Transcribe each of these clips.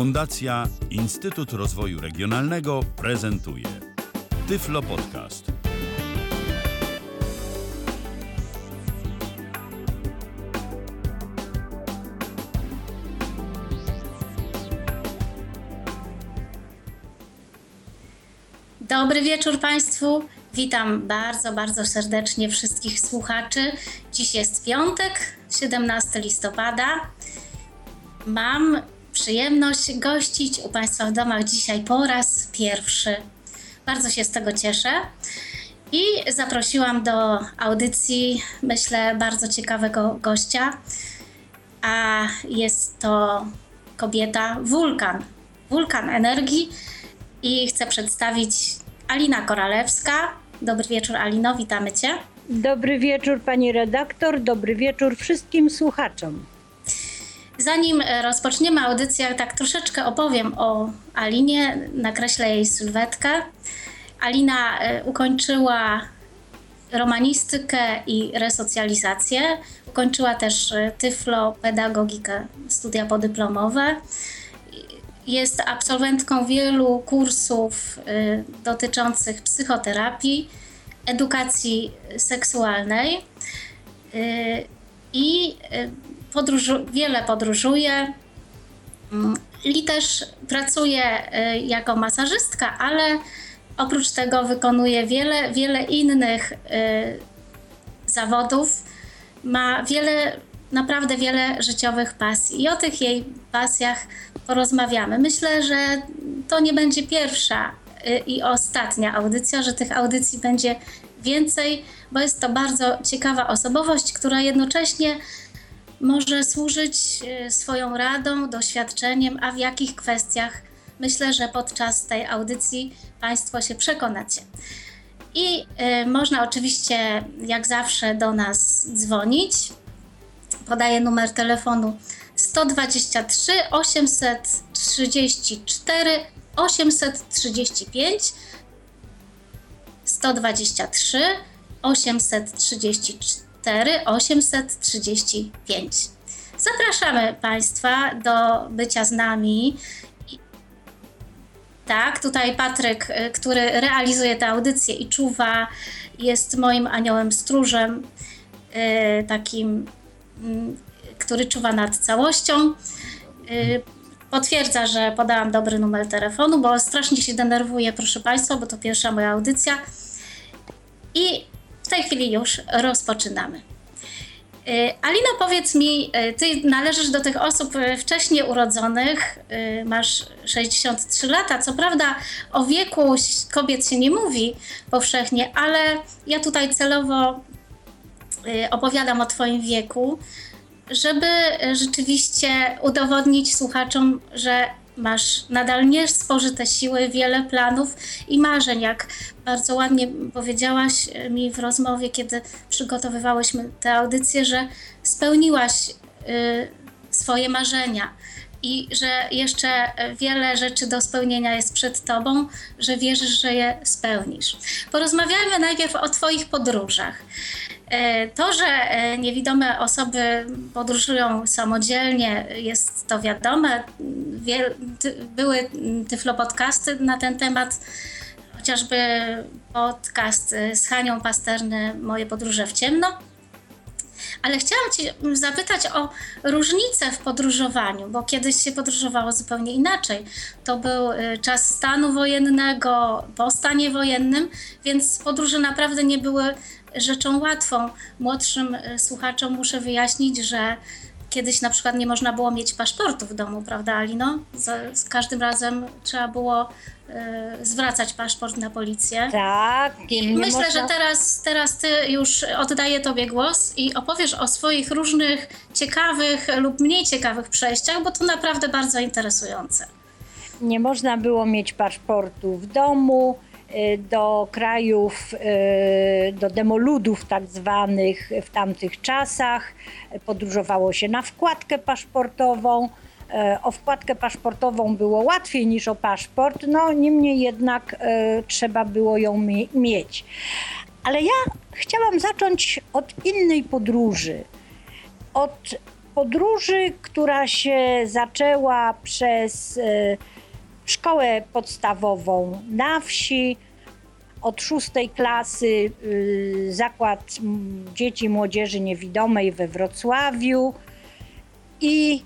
Fundacja Instytut Rozwoju Regionalnego prezentuje Tyflo Podcast. Dobry wieczór Państwu. Witam bardzo, bardzo serdecznie wszystkich słuchaczy. Dziś jest piątek, 17 listopada. Mam przyjemność gościć u Państwa w domach dzisiaj po raz pierwszy. Bardzo się z tego cieszę. I zaprosiłam do audycji, myślę, bardzo ciekawego gościa. A jest to kobieta wulkan. Wulkan energii. I chcę przedstawić Alina Koralewska. Dobry wieczór, Alino, witamy Cię. Dobry wieczór pani redaktor, dobry wieczór wszystkim słuchaczom. Zanim e, rozpoczniemy audycję, tak troszeczkę opowiem o Alinie, nakreślę jej sylwetkę. Alina e, ukończyła romanistykę i resocjalizację. Ukończyła też e, tyflo pedagogikę, studia podyplomowe. Jest absolwentką wielu kursów dotyczących psychoterapii, edukacji seksualnej i podróżu, wiele podróżuje. Mm, I też pracuje y, jako masażystka, ale oprócz tego wykonuje wiele, wiele innych y, zawodów. Ma wiele, naprawdę wiele życiowych pasji i o tych jej pasjach porozmawiamy. Myślę, że to nie będzie pierwsza y, i ostatnia audycja, że tych audycji będzie więcej, bo jest to bardzo ciekawa osobowość, która jednocześnie może służyć y, swoją radą, doświadczeniem, a w jakich kwestiach myślę, że podczas tej audycji Państwo się przekonacie. I y, można oczywiście, jak zawsze, do nas dzwonić. Podaję numer telefonu 123 834 835 123 834 835. Zapraszamy Państwa do bycia z nami. Tak, tutaj Patryk, y, który realizuje tę audycję i czuwa, jest moim aniołem stróżem, y, takim, mm, który czuwa nad całością. Y, Potwierdza, że podałam dobry numer telefonu, bo strasznie się denerwuję, proszę Państwa, bo to pierwsza moja audycja. I tej chwili już rozpoczynamy. Y, Alina, powiedz mi, y, ty należysz do tych osób y, wcześniej urodzonych, masz 63 lata. Co prawda o wieku kobiet się nie mówi powszechnie, ale ja tutaj celowo opowiadam o Twoim wieku, żeby rzeczywiście udowodnić słuchaczom, że masz nadal niespożyte siły, wiele planów i marzeń, jak bardzo ładnie powiedziałaś y, mi w rozmowie, kiedy przygotowywałyśmy tę audycję, że spełniłaś y, swoje marzenia i że jeszcze y, wiele rzeczy do spełnienia jest przed tobą, że wierzysz, że je spełnisz. Porozmawiajmy najpierw o Twoich podróżach. E, To, że e, niewidome osoby podróżują samodzielnie, jest to wiadome. Wiel, ty, były tyflopodcasty na ten temat, chociażby podcast e, z Hanią Pasterny Moje podróże w ciemno. Ale chciałam Cię zapytać o różnicę w podróżowaniu, bo kiedyś się podróżowało zupełnie inaczej. To był czas stanu wojennego, po stanie wojennym, więc podróże naprawdę nie były rzeczą łatwą. Młodszym y, słuchaczom muszę wyjaśnić, że kiedyś na przykład nie można było mieć paszportu w domu, prawda, Alino? Z, z każdym razem trzeba było y, zwracać paszport na policję. Tak, I myślę, można- że teraz, teraz ty już oddaję tobie głos i opowiesz o swoich różnych ciekawych lub mniej ciekawych przejściach, bo to naprawdę bardzo interesujące. nie można było mieć paszportu w domu. Y, Do krajów, y, do demoludów tak zwanych w tamtych czasach podróżowało się na wkładkę paszportową. E, O wkładkę paszportową było łatwiej niż o paszport, no niemniej jednak trzeba było ją mie- mieć. Ale ja chciałam zacząć od innej podróży. Od podróży, która się zaczęła przez szkołę podstawową na wsi, od szóstej klasy y, zakład dzieci i młodzieży niewidomej we Wrocławiu. I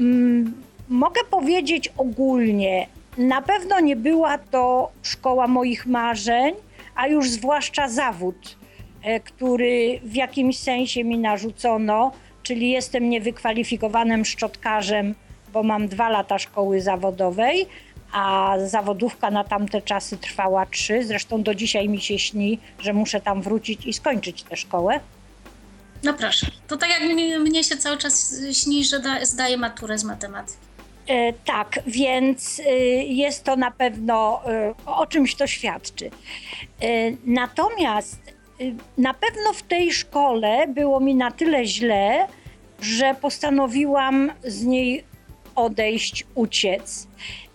mm, mogę powiedzieć ogólnie, na pewno nie była to szkoła moich marzeń, a już zwłaszcza zawód, e, który w jakimś sensie mi narzucono, czyli jestem niewykwalifikowanym szczotkarzem, bo mam dwa lata szkoły zawodowej, a zawodówka na tamte czasy trwała trzy. Zresztą do dzisiaj mi się śni, że muszę tam wrócić i skończyć tę szkołę. No proszę. To tak jak mi, mnie się cały czas śni, że da, zdaję maturę z matematyki. E, tak, więc e, jest to na pewno e, o czymś to świadczy. E, natomiast e, na pewno w tej szkole było mi na tyle źle, że postanowiłam z niej odejść, uciec.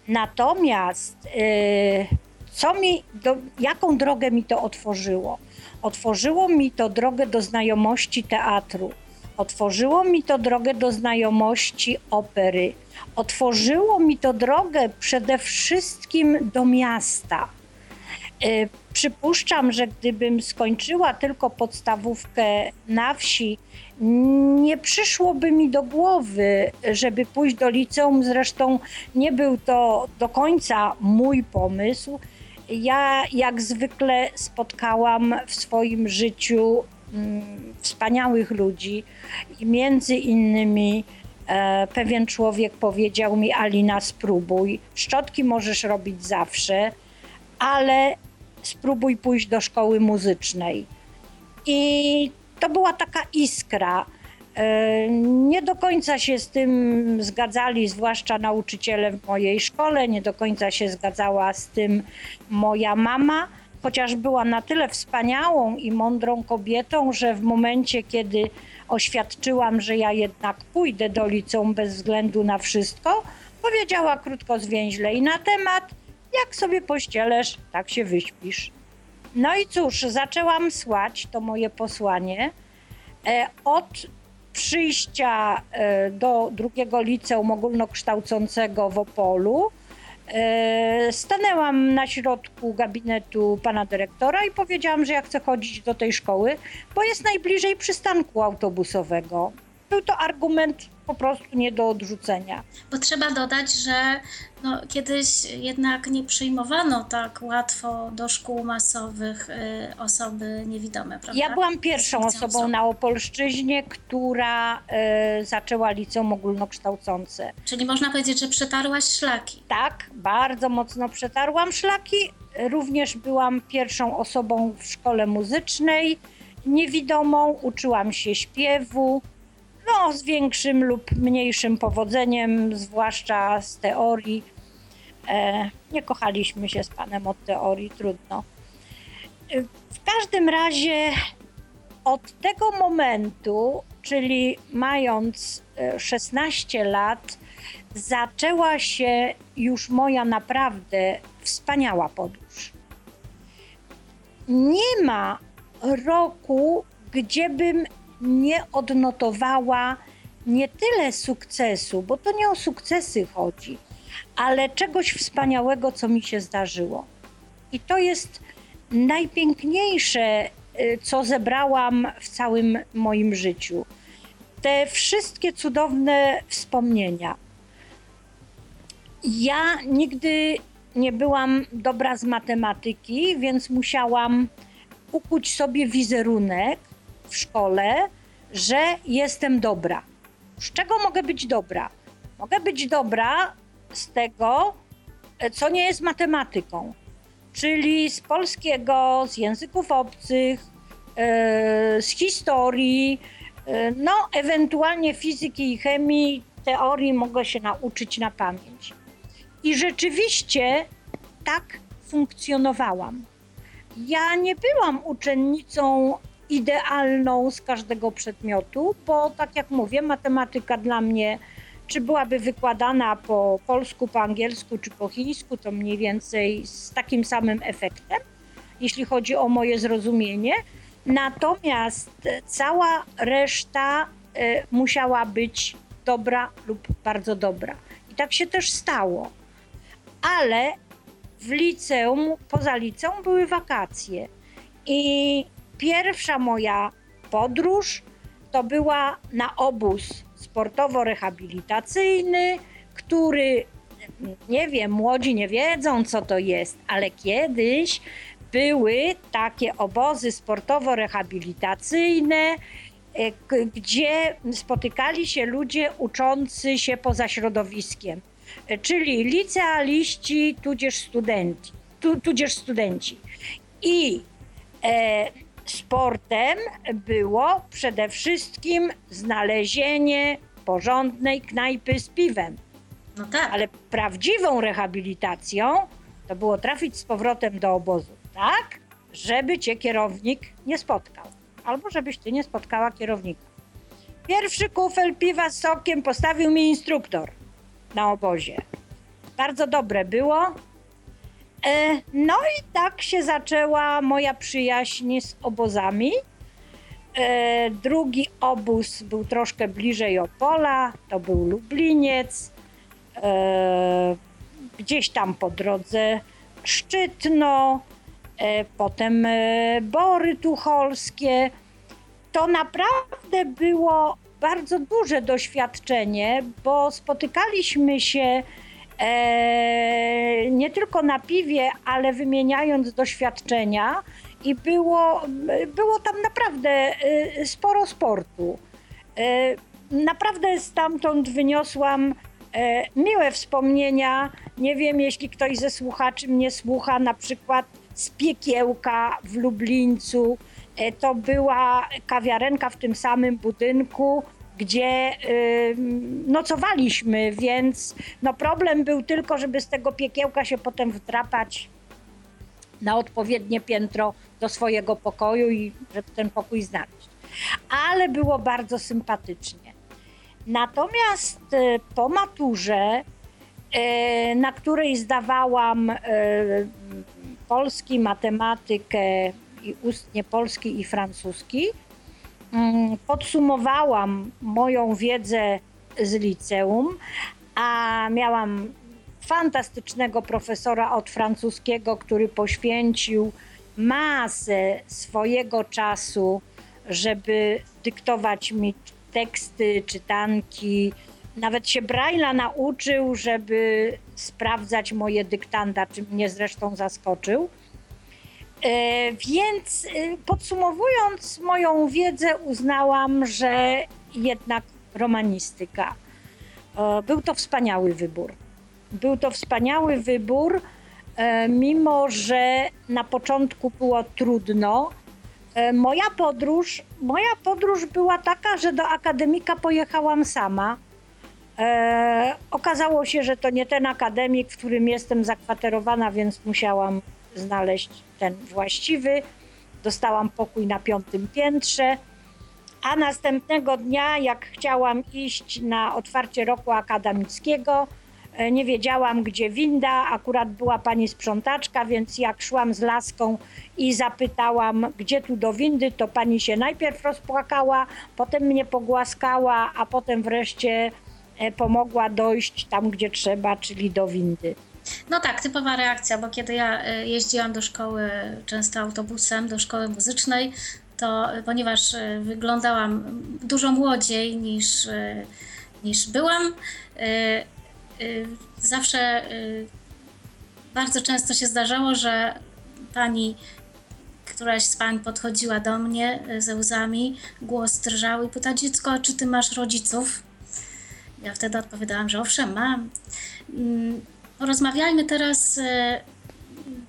Natomiast e, co mi, do, jaką drogę mi to otworzyło? Otworzyło mi to drogę do znajomości teatru. Otworzyło mi to drogę do znajomości opery. Otworzyło mi to drogę przede wszystkim do miasta. Przypuszczam, że gdybym skończyła tylko podstawówkę na wsi, nie przyszłoby mi do głowy, żeby pójść do liceum. Zresztą nie był to do końca mój pomysł. Ja, jak zwykle, spotkałam w swoim życiu mm, wspaniałych ludzi i między innymi e, pewien człowiek powiedział mi: Alina, spróbuj. Szczotki możesz robić zawsze, ale spróbuj pójść do szkoły muzycznej. I to była taka iskra. E, Nie do końca się z tym zgadzali, zwłaszcza nauczyciele w mojej szkole, nie do końca się zgadzała z tym moja mama, chociaż była na tyle wspaniałą i mądrą kobietą, że w momencie, kiedy oświadczyłam, że ja jednak pójdę do liceum bez względu na wszystko, powiedziała krótko zwięźle i na temat, jak sobie pościelesz, tak się wyśpisz. No i cóż, zaczęłam słać to moje posłanie. E, Od przyjścia e, do drugiego liceum ogólnokształcącego w Opolu e, stanęłam na środku gabinetu pana dyrektora i powiedziałam, że ja chcę chodzić do tej szkoły, bo jest najbliżej przystanku autobusowego. Był to argument po prostu nie do odrzucenia. Bo trzeba dodać, że no, kiedyś jednak nie przyjmowano tak łatwo do szkół masowych y, osoby niewidome, prawda? Ja byłam pierwszą osobą na Opolszczyźnie, która e, zaczęła liceum ogólnokształcące. Czyli można powiedzieć, że przetarłaś szlaki. Tak, bardzo mocno przetarłam szlaki. Również byłam pierwszą osobą w szkole muzycznej, niewidomą, uczyłam się śpiewu. No, z większym lub mniejszym powodzeniem, zwłaszcza z teorii. E, nie kochaliśmy się z panem od teorii, trudno. E, W każdym razie od tego momentu, czyli mając e, 16 lat, zaczęła się już moja naprawdę wspaniała podróż. Nie ma roku, gdziebym nie odnotowała nie tyle sukcesu, bo to nie o sukcesy chodzi, ale czegoś wspaniałego, co mi się zdarzyło. I to jest najpiękniejsze, y, co zebrałam w całym moim życiu. Te wszystkie cudowne wspomnienia. Ja nigdy nie byłam dobra z matematyki, więc musiałam ukuć sobie wizerunek w szkole, że jestem dobra. Z czego mogę być dobra? Mogę być dobra z tego, e, co nie jest matematyką, czyli z polskiego, z języków obcych, e, z historii, e, no ewentualnie fizyki i chemii, teorii mogę się nauczyć na pamięć. I rzeczywiście tak funkcjonowałam. Ja nie byłam uczennicą idealną z każdego przedmiotu, bo tak jak mówię, matematyka dla mnie, czy byłaby wykładana po polsku, po angielsku, czy po chińsku, to mniej więcej z takim samym efektem, jeśli chodzi o moje zrozumienie. Natomiast cała reszta musiała być dobra lub bardzo dobra. I tak się też stało. Ale w liceum, poza liceum były wakacje. I pierwsza moja podróż to była na obóz sportowo-rehabilitacyjny, który nie wiem, młodzi nie wiedzą, co to jest, ale kiedyś były takie obozy sportowo-rehabilitacyjne, e, gdzie spotykali się ludzie uczący się poza środowiskiem, e, czyli licealiści, tudzież studenci. Tu, tudzież studenci. I e, sportem było przede wszystkim znalezienie porządnej knajpy z piwem. No tak. Ale prawdziwą rehabilitacją to było trafić z powrotem do obozu, tak, żeby cię kierownik nie spotkał. Albo żebyś ty nie spotkała kierownika. Pierwszy kufel piwa z sokiem postawił mi instruktor na obozie. Bardzo dobre było. E, No i tak się zaczęła moja przyjaźń z obozami. E, Drugi obóz był troszkę bliżej Opola, to był Lubliniec. E, Gdzieś tam po drodze Szczytno, potem Bory Tucholskie. To naprawdę było bardzo duże doświadczenie, bo spotykaliśmy się e, nie tylko na piwie, ale wymieniając doświadczenia i było, było tam naprawdę e, sporo sportu. E, Naprawdę stamtąd wyniosłam e, miłe wspomnienia. Nie wiem, jeśli ktoś ze słuchaczy mnie słucha, na przykład z Piekiełka w Lublińcu. E, To była kawiarenka w tym samym budynku, gdzie y, nocowaliśmy, więc no problem był tylko, żeby z tego piekiełka się potem wdrapać na odpowiednie piętro do swojego pokoju i żeby ten pokój znaleźć. Ale było bardzo sympatycznie. Natomiast e, po maturze, e, na której zdawałam e, polski, matematykę i ustnie polski i francuski, podsumowałam moją wiedzę z liceum, a miałam fantastycznego profesora od francuskiego, który poświęcił masę swojego czasu, żeby dyktować mi teksty, czytanki. Nawet się Braille'a nauczył, żeby sprawdzać moje dyktanda, czym mnie zresztą zaskoczył. E, Więc e, podsumowując moją wiedzę, uznałam, że jednak romanistyka. Był to wspaniały wybór. Był to wspaniały wybór, e, mimo że na początku było trudno. Moja podróż, moja podróż była taka, że do akademika pojechałam sama. Okazało się, że to nie ten akademik, w którym jestem zakwaterowana, więc musiałam znaleźć ten właściwy. Dostałam pokój na piątym piętrze. A następnego dnia, jak chciałam iść na otwarcie roku akademickiego, e, nie wiedziałam, gdzie winda. Akurat była pani sprzątaczka, więc jak szłam z laską i zapytałam, gdzie tu do windy, to pani się najpierw rozpłakała, potem mnie pogłaskała, a potem wreszcie e, pomogła dojść tam, gdzie trzeba, czyli do windy. No tak, typowa reakcja, bo kiedy ja y, jeździłam do szkoły często autobusem, do szkoły muzycznej, to y, ponieważ y, wyglądałam dużo młodziej niż, niż byłam, zawsze bardzo często się zdarzało, że pani, któraś z pań podchodziła do mnie ze łzami, głos drżał i pyta, dziecko, czy ty masz rodziców? Ja wtedy odpowiadałam, że owszem, mam. Porozmawiajmy teraz. e,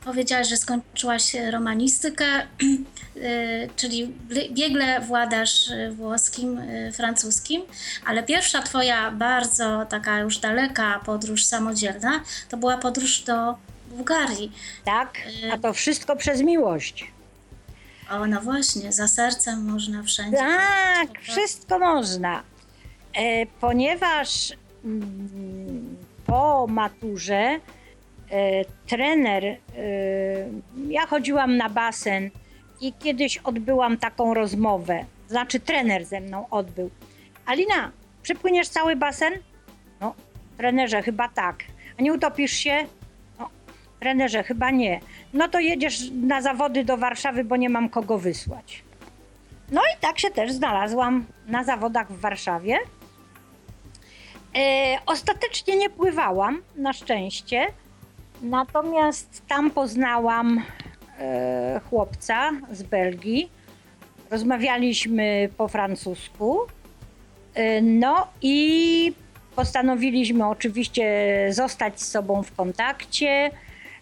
Powiedziałaś, że skończyłaś romanistykę, e, czyli biegle władasz włoskim, e, francuskim, ale pierwsza twoja bardzo taka już daleka podróż samodzielna to była podróż do Bułgarii. Tak? A to wszystko przez miłość. O, no właśnie, za sercem można wszędzie. Tak, wszystko można. Ponieważ mm, po maturze e, trener, e, ja chodziłam na basen i kiedyś odbyłam taką rozmowę, znaczy trener ze mną odbył, Alina, przepłyniesz cały basen? No, trenerze, chyba tak. A nie utopisz się? No, trenerze, chyba nie. No to jedziesz na zawody do Warszawy, bo nie mam kogo wysłać. No i tak się też znalazłam na zawodach w Warszawie. E, ostatecznie nie pływałam, na szczęście. Natomiast tam poznałam e, chłopca z Belgii. Rozmawialiśmy po francusku. E, no i postanowiliśmy oczywiście zostać z sobą w kontakcie.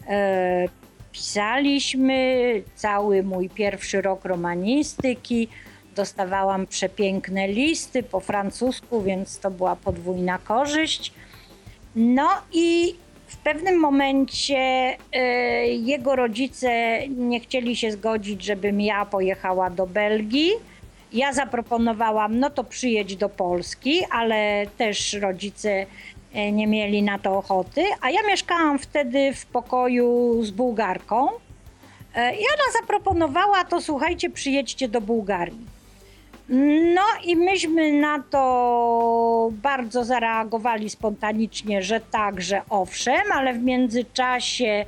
E, pisaliśmy cały mój pierwszy rok romanistyki. Dostawałam przepiękne listy po francusku, więc to była podwójna korzyść. No i w pewnym momencie e, jego rodzice nie chcieli się zgodzić, żebym ja pojechała do Belgii. Ja zaproponowałam, no to przyjedź do Polski, ale też rodzice e, nie mieli na to ochoty. A ja mieszkałam wtedy w pokoju z Bułgarką. E, I ona zaproponowała, to słuchajcie, przyjedźcie do Bułgarii. No i myśmy na to bardzo zareagowali spontanicznie, że tak, że owszem, ale w międzyczasie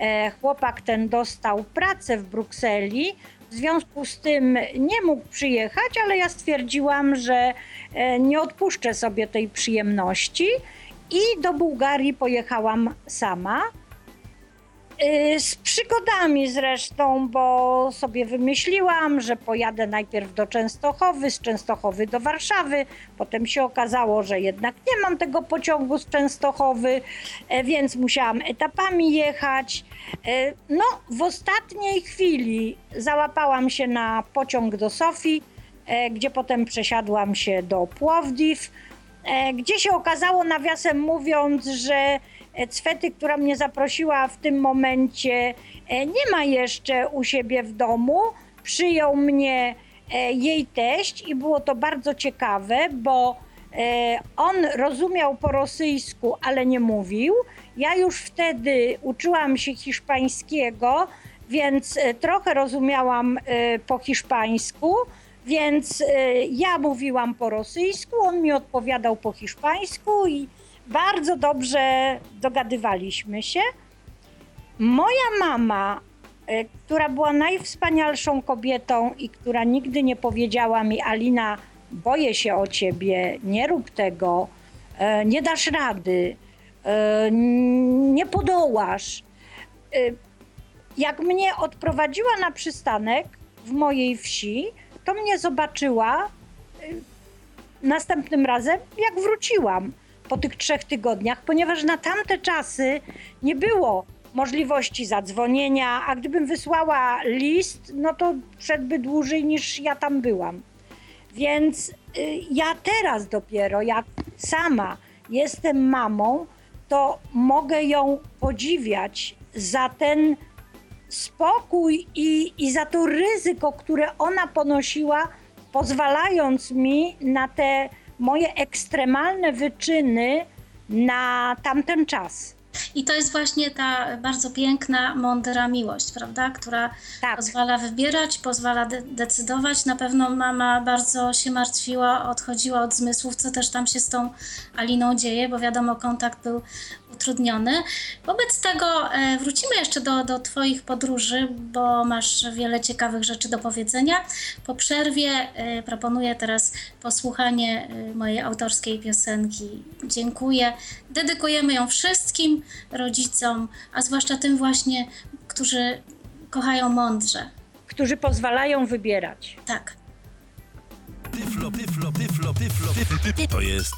e, chłopak ten dostał pracę w Brukseli. W związku z tym nie mógł przyjechać, ale ja stwierdziłam, że e, nie odpuszczę sobie tej przyjemności i do Bułgarii pojechałam sama. Y, Z przygodami zresztą, bo sobie wymyśliłam, że pojadę najpierw do Częstochowy, z Częstochowy do Warszawy. Potem się okazało, że jednak nie mam tego pociągu z Częstochowy, e, więc musiałam etapami jechać. E, No, w ostatniej chwili załapałam się na pociąg do Sofii, e, gdzie potem przesiadłam się do Płowdiw, gdzie się okazało, nawiasem mówiąc, że Cwety, która mnie zaprosiła w tym momencie, e, nie ma jeszcze u siebie w domu. Przyjął mnie e, jej teść i było to bardzo ciekawe, bo e, on rozumiał po rosyjsku, ale nie mówił. Ja już wtedy uczyłam się hiszpańskiego, więc e, trochę rozumiałam e, po hiszpańsku. Więc e, ja mówiłam po rosyjsku, on mi odpowiadał po hiszpańsku i bardzo dobrze dogadywaliśmy się. Moja mama, e, która była najwspanialszą kobietą i która nigdy nie powiedziała mi: Alina, boję się o ciebie, nie rób tego, e, nie dasz rady, e, nie podołasz. Jak mnie odprowadziła na przystanek w mojej wsi, to mnie zobaczyła następnym razem, jak wróciłam po tych trzech tygodniach, ponieważ na tamte czasy nie było możliwości zadzwonienia, a gdybym wysłała list, no to szedłby dłużej niż ja tam byłam. Więc y, ja teraz dopiero, jak sama jestem mamą, to mogę ją podziwiać za ten spokój i, i za to ryzyko, które ona ponosiła, pozwalając mi na te moje ekstremalne wyczyny na tamten czas. I to jest właśnie ta bardzo piękna, mądra miłość, prawda? Która Tak. pozwala wybierać, pozwala de- decydować. Na pewno mama bardzo się martwiła, odchodziła od zmysłów, co też tam się z tą Aliną dzieje, bo wiadomo, kontakt był utrudniony. Wobec tego e, wrócimy jeszcze do, do Twoich podróży, bo masz wiele ciekawych rzeczy do powiedzenia. Po przerwie e, proponuję teraz posłuchanie e, mojej autorskiej piosenki. Dziękuję. Dedykujemy ją wszystkim rodzicom, a zwłaszcza tym właśnie, którzy kochają mądrze. Którzy pozwalają wybierać. Tak. Tyflo, tyflo, tyflo, tyflo, tyflo, tyflo. To jest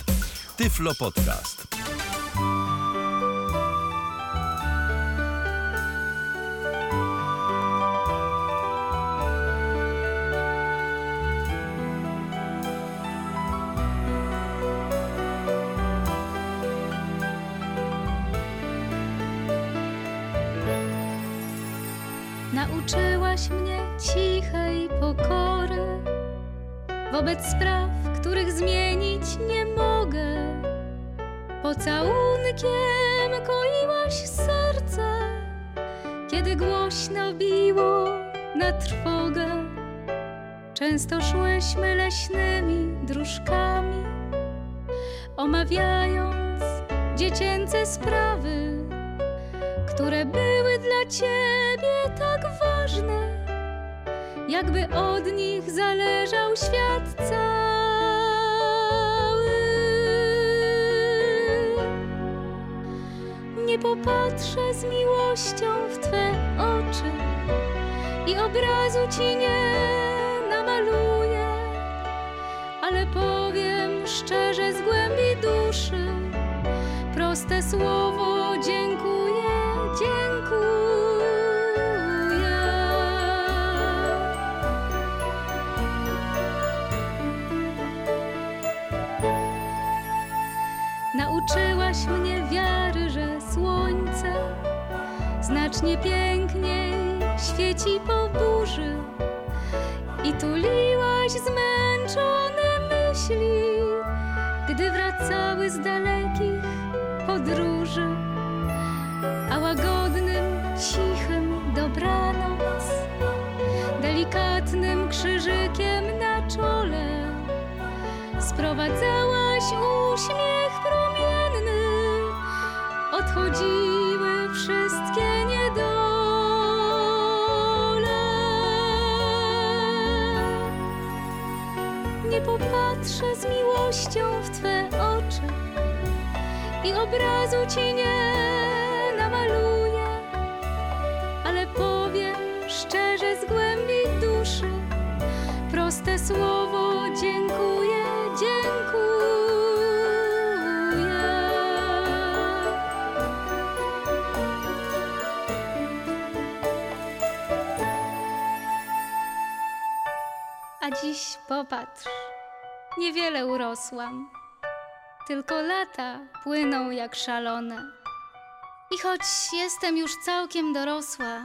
Tyflo Podcast. Nauczyłaś mnie cichej pokory wobec spraw, których zmienić nie mogę. Pocałunkiem koiłaś serce, kiedy głośno biło na trwogę. Często szłyśmy leśnymi dróżkami, omawiając dziecięce sprawy, które były dla ciebie tak ważne, jakby od nich zależał świat cały. Nie popatrzę z miłością w Twe oczy i obrazu Ci nie namaluję, ale powiem szczerze z głębi duszy proste słowo dziękuję. Znacznie piękniej świeci po burzy i tuliłaś zmęczone myśli, gdy wracały z dalekich podróży, a łagodnym, cichym dobranoc, delikatnym krzyżykiem na czole sprowadzałaś uśmiech promienny, odchodziły popatrzę z miłością w Twe oczy i obrazu Ci nie namaluję, ale powiem szczerze z głębi duszy proste słowo dziękuję, dziękuję. A dziś popatrz, niewiele urosłam, tylko lata płyną jak szalone. I choć jestem już całkiem dorosła,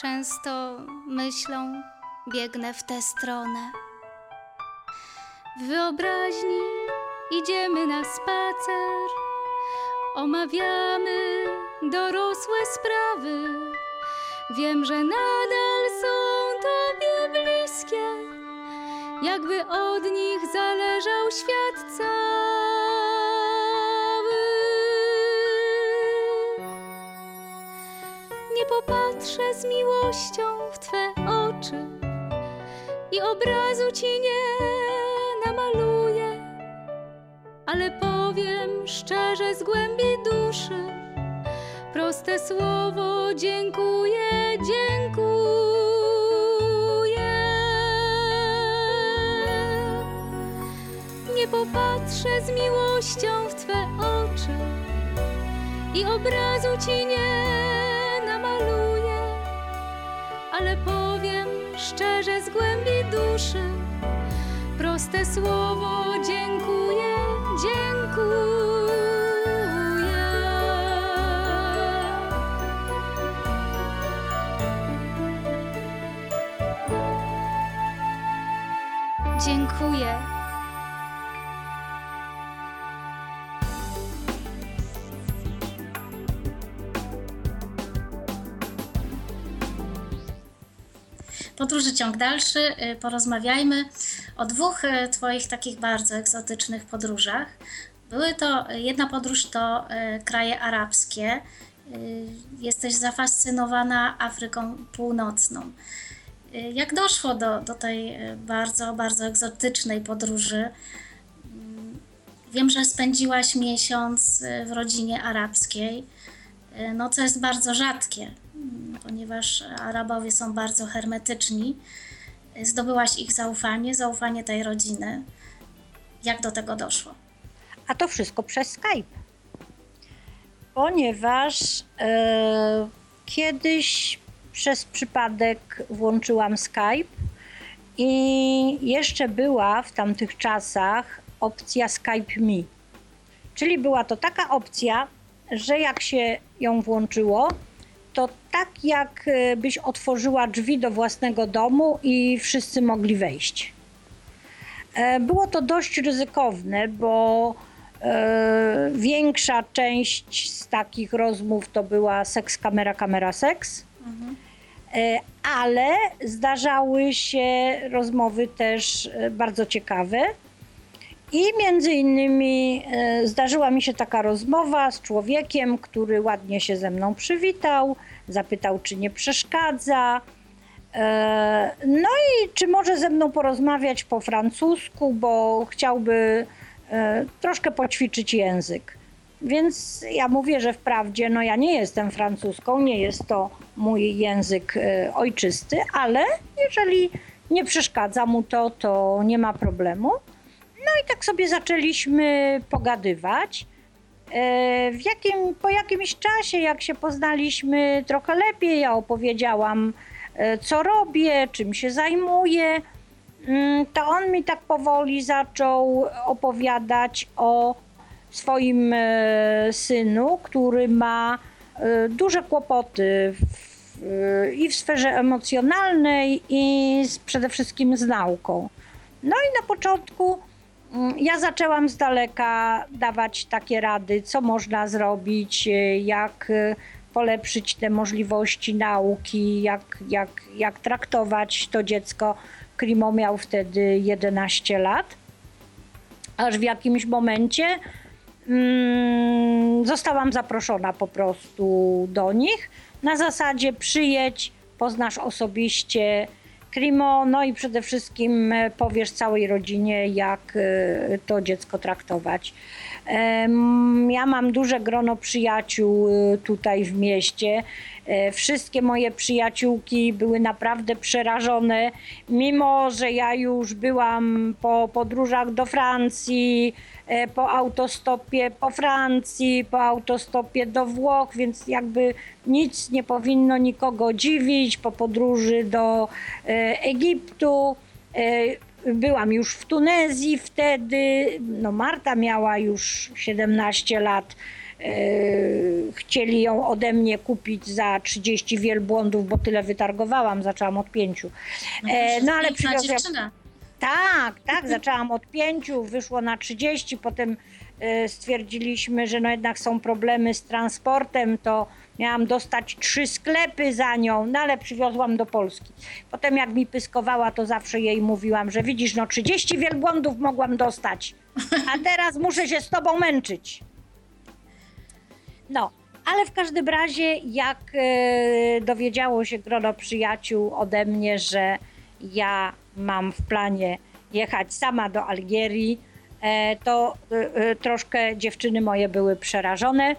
często myślą biegnę w tę stronę. W wyobraźni idziemy na spacer, omawiamy dorosłe sprawy. Wiem, że nadal są tobie bliskie, jakby od nich zależał świat cały. Nie popatrzę z miłością w Twe oczy i obrazu Ci nie namaluję, ale powiem szczerze z głębi duszy proste słowo dziękuję, dziękuję. Popatrzę z miłością w Twe oczy i obrazu Ci nie namaluję, ale powiem szczerze z głębi duszy proste słowo dziękuję. Dziękuję. Podróży ciąg dalszy. y, Porozmawiajmy o dwóch y, Twoich takich bardzo egzotycznych podróżach. Były to, jedna podróż to y, kraje arabskie. Y, Jesteś zafascynowana Afryką Północną. Y, Jak doszło do, do tej y, bardzo, bardzo egzotycznej podróży? Wiem, że spędziłaś miesiąc y, w rodzinie arabskiej, y, no co jest bardzo rzadkie, ponieważ Arabowie są bardzo hermetyczni. Zdobyłaś ich zaufanie, zaufanie tej rodziny. Jak do tego doszło? A to wszystko przez Skype. Ponieważ e, kiedyś przez przypadek włączyłam Skype i jeszcze była w tamtych czasach opcja Skype Me. Czyli była to taka opcja, że jak się ją włączyło, to tak jak e, otworzyła drzwi do własnego domu i wszyscy mogli wejść. E, Było to dość ryzykowne, bo e, większa część z takich rozmów to była seks kamera, kamera seks. Ale zdarzały się rozmowy też bardzo ciekawe. I między innymi e, zdarzyła mi się taka rozmowa z człowiekiem, który ładnie się ze mną przywitał, zapytał, czy nie przeszkadza. E, No i czy może ze mną porozmawiać po francusku, bo chciałby e, troszkę poćwiczyć język. Więc ja mówię, że wprawdzie no ja nie jestem francuską, nie jest to mój język ojczysty, ale jeżeli nie przeszkadza mu to, to nie ma problemu. I tak sobie zaczęliśmy pogadywać. E, W jakim, po jakimś czasie, jak się poznaliśmy trochę lepiej, ja opowiedziałam, e, co robię, czym się zajmuję, mm, to on mi tak powoli zaczął opowiadać o swoim e, synu, który ma duże kłopoty w, i w sferze emocjonalnej, i z, przede wszystkim z nauką. No i na początku ja zaczęłam z daleka dawać takie rady, co można zrobić, e, jak e, polepszyć te możliwości nauki, jak, jak, jak traktować to dziecko. Klimo miał wtedy 11 lat. Aż w jakimś momencie mm, zostałam zaproszona po prostu do nich na zasadzie przyjedź, poznasz osobiście Klimo, no i przede wszystkim e, powiesz całej rodzinie, jak e, to dziecko traktować. Ja mam duże grono przyjaciół e, tutaj w mieście. Wszystkie moje przyjaciółki były naprawdę przerażone, mimo że ja już byłam po podróżach do Francji, po autostopie po Francji, po autostopie do Włoch, więc jakby nic nie powinno nikogo dziwić. Po podróży do e, Egiptu. e, Byłam już w Tunezji wtedy. No Marta miała już 17 lat. E, Chcieli ją ode mnie kupić za 30 wielbłądów, bo tyle wytargowałam, zaczęłam od pięciu. E, No ale przywiozłam, dziewczyna. Tak, tak, zaczęłam od pięciu, wyszło na 30, potem e, stwierdziliśmy, że no jednak są problemy z transportem, to miałam dostać trzy sklepy za nią, no ale przywiozłam do Polski. Potem jak mi pyskowała, to zawsze jej mówiłam, że widzisz, no 30 wielbłądów mogłam dostać, a teraz muszę się z tobą męczyć. No, ale w każdym razie, jak e, dowiedziało się grono przyjaciół ode mnie, że ja mam w planie jechać sama do Algierii, e, to e, e, troszkę dziewczyny moje były przerażone.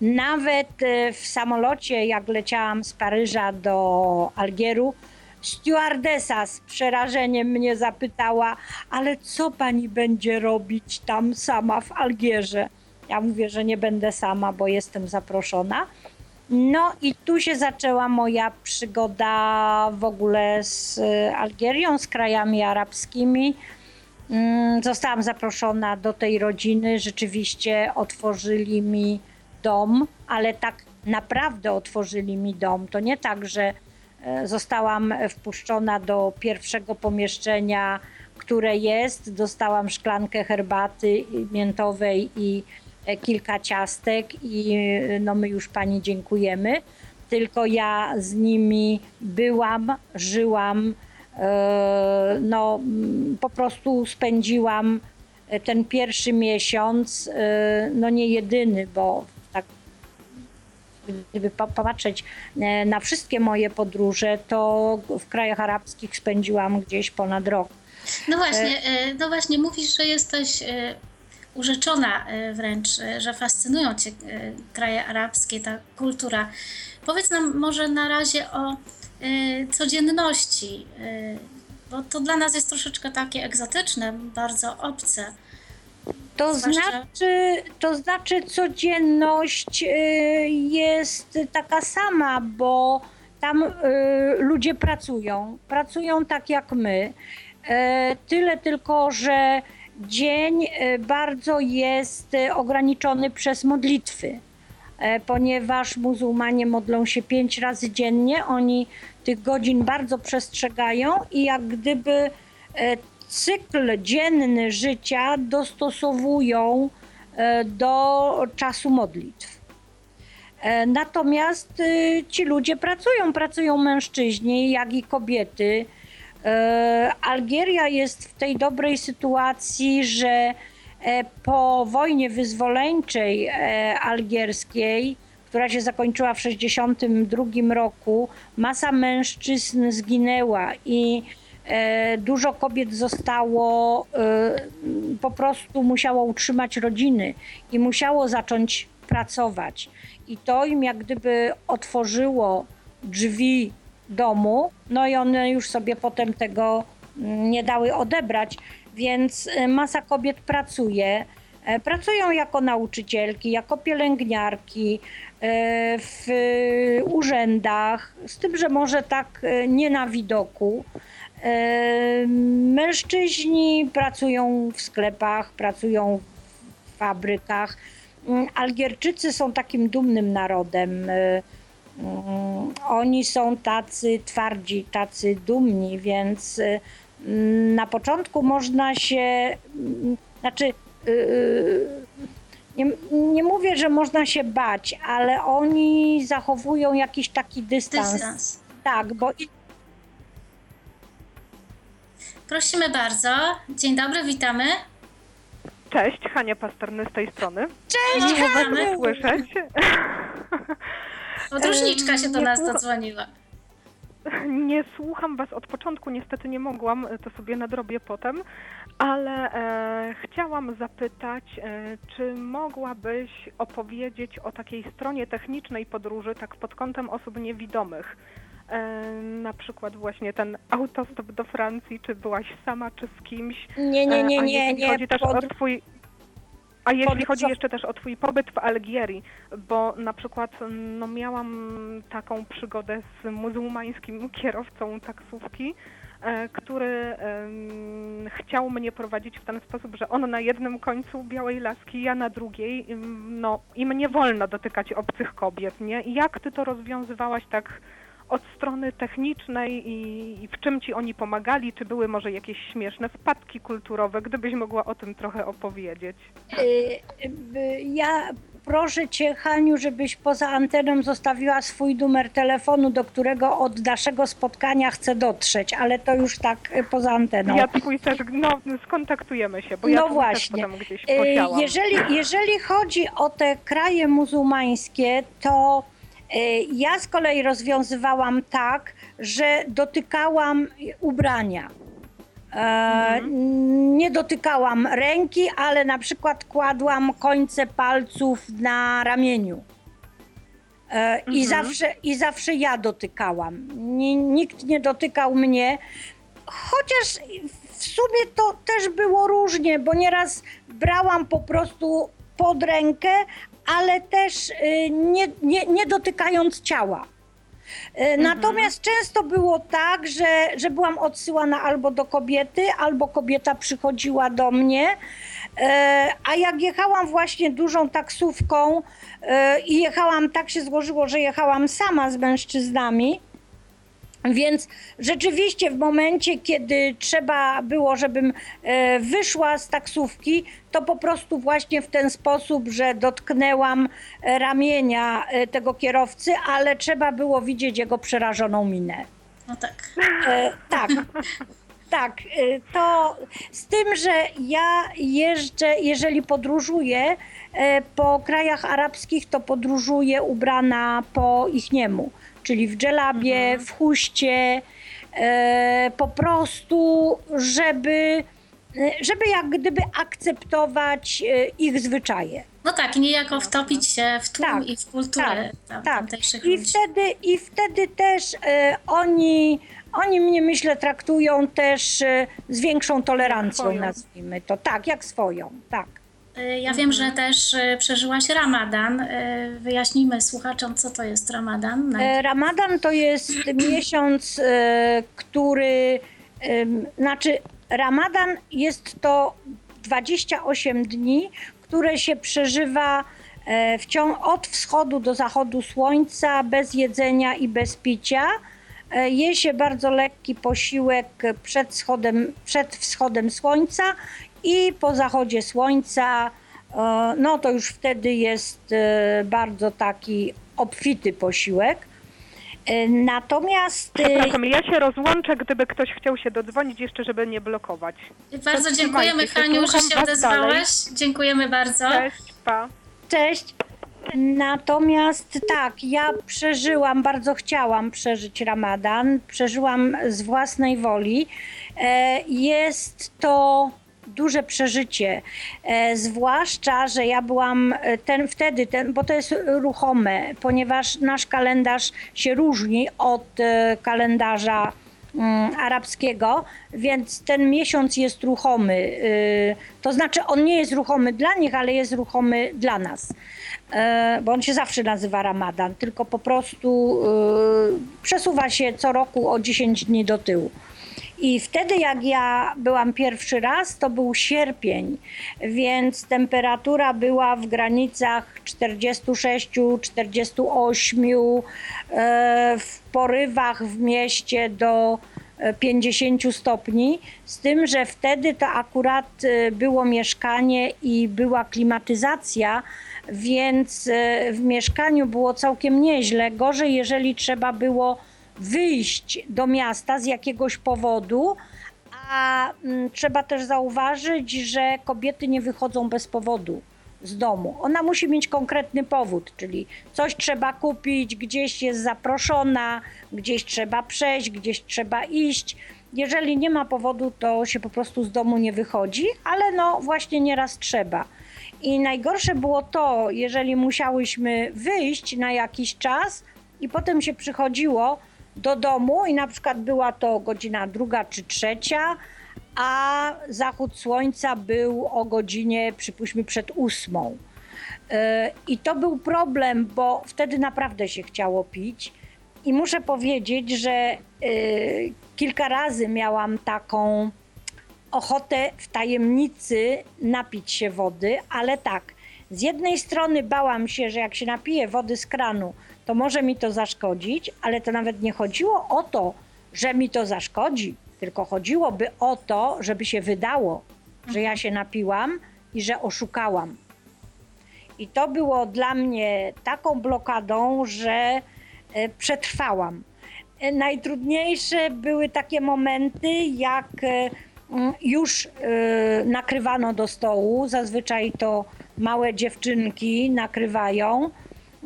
Nawet w samolocie, jak leciałam z Paryża do Algieru, stewardesa z przerażeniem mnie zapytała, ale co pani będzie robić tam sama w Algierze? Ja mówię, że nie będę sama, bo jestem zaproszona. No i tu się zaczęła moja przygoda w ogóle z e, Algierią, z krajami arabskimi. Mm, Zostałam zaproszona do tej rodziny. Rzeczywiście otworzyli mi dom, ale tak naprawdę otworzyli mi dom. To nie tak, że e, zostałam wpuszczona do pierwszego pomieszczenia, które jest. Dostałam szklankę herbaty miętowej i kilka ciastek i e, no my już pani dziękujemy. Tylko ja z nimi byłam, żyłam, e, no mm, po prostu spędziłam e, ten pierwszy miesiąc, e, no nie jedyny, bo tak gdyby po- popatrzeć e, na wszystkie moje podróże, to w krajach arabskich spędziłam gdzieś ponad rok. No właśnie, e, no właśnie, mówisz, że jesteś e, urzeczona e, wręcz, e, że fascynują Cię e, kraje arabskie, ta kultura. Powiedz nam może na razie o codzienności, bo to dla nas jest troszeczkę takie egzotyczne, bardzo obce. To znaczy, to znaczy codzienność jest taka sama, bo tam ludzie pracują, pracują tak jak my. Tyle tylko, że dzień y, bardzo jest y, ograniczony przez modlitwy, E, ponieważ muzułmanie modlą się pięć razy dziennie, oni tych godzin bardzo przestrzegają i jak gdyby e, cykl dzienny życia dostosowują e, do czasu modlitw. E, Natomiast ci ludzie pracują, pracują mężczyźni, jak i kobiety. E, Algieria jest w tej dobrej sytuacji, że e, po wojnie wyzwoleńczej e, algierskiej, która się zakończyła w 1962 roku, masa mężczyzn zginęła i dużo kobiet zostało, po prostu musiało utrzymać rodziny i musiało zacząć pracować. I to im jak gdyby otworzyło drzwi domu, no i one już sobie potem tego mm, nie dały odebrać, więc e, masa kobiet pracuje. E, Pracują jako nauczycielki, jako pielęgniarki e, w urzędach, z tym, że może tak e, nie na widoku. Mężczyźni pracują w sklepach, pracują w fabrykach. Mm, Algierczycy są takim dumnym narodem. Mm, Oni są tacy twardzi, tacy dumni, więc y, mm, na początku można się, mm, znaczy, y, nie, nie mówię, że można się bać, ale oni zachowują jakiś taki dystans. Dystans. Tak, bo i- Prosimy bardzo. Dzień dobry, witamy. Cześć, Hania Pasterny z tej strony. Cześć, Haniu! Słyszeć? Podróżniczka się do nie nas dodzwoniła. Nie słucham Was od początku, niestety nie mogłam, to sobie nadrobię potem, ale e, chciałam zapytać, e, czy mogłabyś opowiedzieć o takiej stronie technicznej podróży, tak pod kątem osób niewidomych? E, na przykład właśnie ten autostop do Francji, czy byłaś sama, czy z kimś? Nie, nie, nie, E, a nie, jeśli nie. Chodzi też pod- o twój... A jeśli chodzi jeszcze też o twój pobyt w Algierii, bo na przykład no, miałam taką przygodę z muzułmańskim kierowcą taksówki, e, który chciał mnie prowadzić w ten sposób, że on na jednym końcu białej laski, ja na drugiej, no i mnie wolno dotykać obcych kobiet, nie? I jak ty to rozwiązywałaś tak od strony technicznej i, i w czym ci oni pomagali? Czy były może jakieś śmieszne wpadki kulturowe? Gdybyś mogła o tym trochę opowiedzieć. Y, y, Ja proszę Cię, Haniu, żebyś poza anteną zostawiła swój numer telefonu, do którego od naszego spotkania chcę dotrzeć, ale to już tak y, poza anteną. Ja twój też, no skontaktujemy się, bo ja No właśnie. też potem gdzieś posiałam. Jeżeli, jeżeli chodzi o te kraje muzułmańskie, to ja z kolei rozwiązywałam tak, że dotykałam ubrania. E, Nie dotykałam ręki, ale na przykład kładłam końce palców na ramieniu. E, I, Mhm. zawsze, I zawsze ja dotykałam. Ni- Nikt nie dotykał mnie. Chociaż w sumie to też było różnie, bo nieraz brałam po prostu pod rękę, ale też y, nie, nie, nie dotykając ciała. Y, Natomiast często było tak, że, że byłam odsyłana albo do kobiety, albo kobieta przychodziła do mnie. E, A jak jechałam właśnie dużą taksówką i jechałam, tak się złożyło, że jechałam sama z mężczyznami, więc rzeczywiście w momencie, kiedy trzeba było, żebym e, wyszła z taksówki, to po prostu właśnie w ten sposób, że dotknęłam e, ramienia e, tego kierowcy, ale trzeba było widzieć jego przerażoną minę. No tak. E, tak. Tak, to z tym, że ja jeżdżę, jeżeli podróżuję po krajach arabskich, to podróżuję ubrana po ich niemu, czyli w dżelabie, w huście, e, po prostu, żeby, e, żeby jak gdyby akceptować e, ich zwyczaje. No tak, i niejako wtopić się w tłum Tak, i w kulturę tam, Tak, tamtejszych i ludzi. wtedy, i wtedy też e, oni, oni mnie myślę traktują też e, z większą tolerancją, swoją. nazwijmy to. Tak, jak swoją, tak. Y, Ja wiem, że też y, przeżyłaś Ramadan. Y, Wyjaśnijmy słuchaczom, co to jest Ramadan. E, Ramadan to jest miesiąc, e, który, znaczy Ramadan jest to 28 dni, które się przeżywa e, w ciągu od wschodu do zachodu słońca bez jedzenia i bez picia. E, Je się bardzo lekki posiłek przed wschodem, przed wschodem słońca i po zachodzie słońca, e, no to już wtedy jest e, bardzo taki obfity posiłek. E, Natomiast Przepraszam, ja się rozłączę, gdyby ktoś chciał się dodzwonić jeszcze, żeby nie blokować. Bardzo dziękujemy, Haniu, że się was odezwałaś. Dziękujemy bardzo. Cześć, pa. Cześć. Natomiast tak, ja przeżyłam, bardzo chciałam przeżyć Ramadan, przeżyłam z własnej woli. Jest to duże przeżycie, e, zwłaszcza, że ja byłam e, ten, wtedy, ten, bo to jest ruchome, ponieważ nasz kalendarz się różni od e, kalendarza mm, arabskiego, więc ten miesiąc jest ruchomy. To znaczy, on nie jest ruchomy dla nich, ale jest ruchomy dla nas. Bo on się zawsze nazywa Ramadan, tylko po prostu przesuwa się co roku o 10 dni do tyłu. I wtedy, jak ja byłam pierwszy raz, to był sierpień, więc temperatura była w granicach 46, 48, e, w porywach w mieście do e, 50 stopni. Z tym, że wtedy to akurat e, było mieszkanie i była klimatyzacja, więc e, w mieszkaniu było całkiem nieźle. Gorzej, jeżeli trzeba było wyjść do miasta z jakiegoś powodu, a mm, trzeba też zauważyć, że kobiety nie wychodzą bez powodu z domu. Ona musi mieć konkretny powód, czyli coś trzeba kupić, gdzieś jest zaproszona, gdzieś trzeba przejść, gdzieś trzeba iść. Jeżeli nie ma powodu, to się po prostu z domu nie wychodzi, ale no właśnie nieraz trzeba. I najgorsze było to, jeżeli musiałyśmy wyjść na jakiś czas i potem się przychodziło do domu i na przykład była to godzina druga czy trzecia, a zachód słońca był o godzinie, przypuśćmy, przed ósmą. Yy, I to był problem, bo wtedy naprawdę się chciało pić. I muszę powiedzieć, że yy, kilka razy miałam taką ochotę w tajemnicy napić się wody, ale tak, z jednej strony bałam się, że jak się napiję wody z kranu, to może mi to zaszkodzić, ale to nawet nie chodziło o to, że mi to zaszkodzi, tylko chodziłoby o to, żeby się wydało, że ja się napiłam i że oszukałam. I to było dla mnie taką blokadą, że e, przetrwałam. E, Najtrudniejsze były takie momenty, jak e, mm, już nakrywano do stołu. Zazwyczaj to małe dziewczynki nakrywają.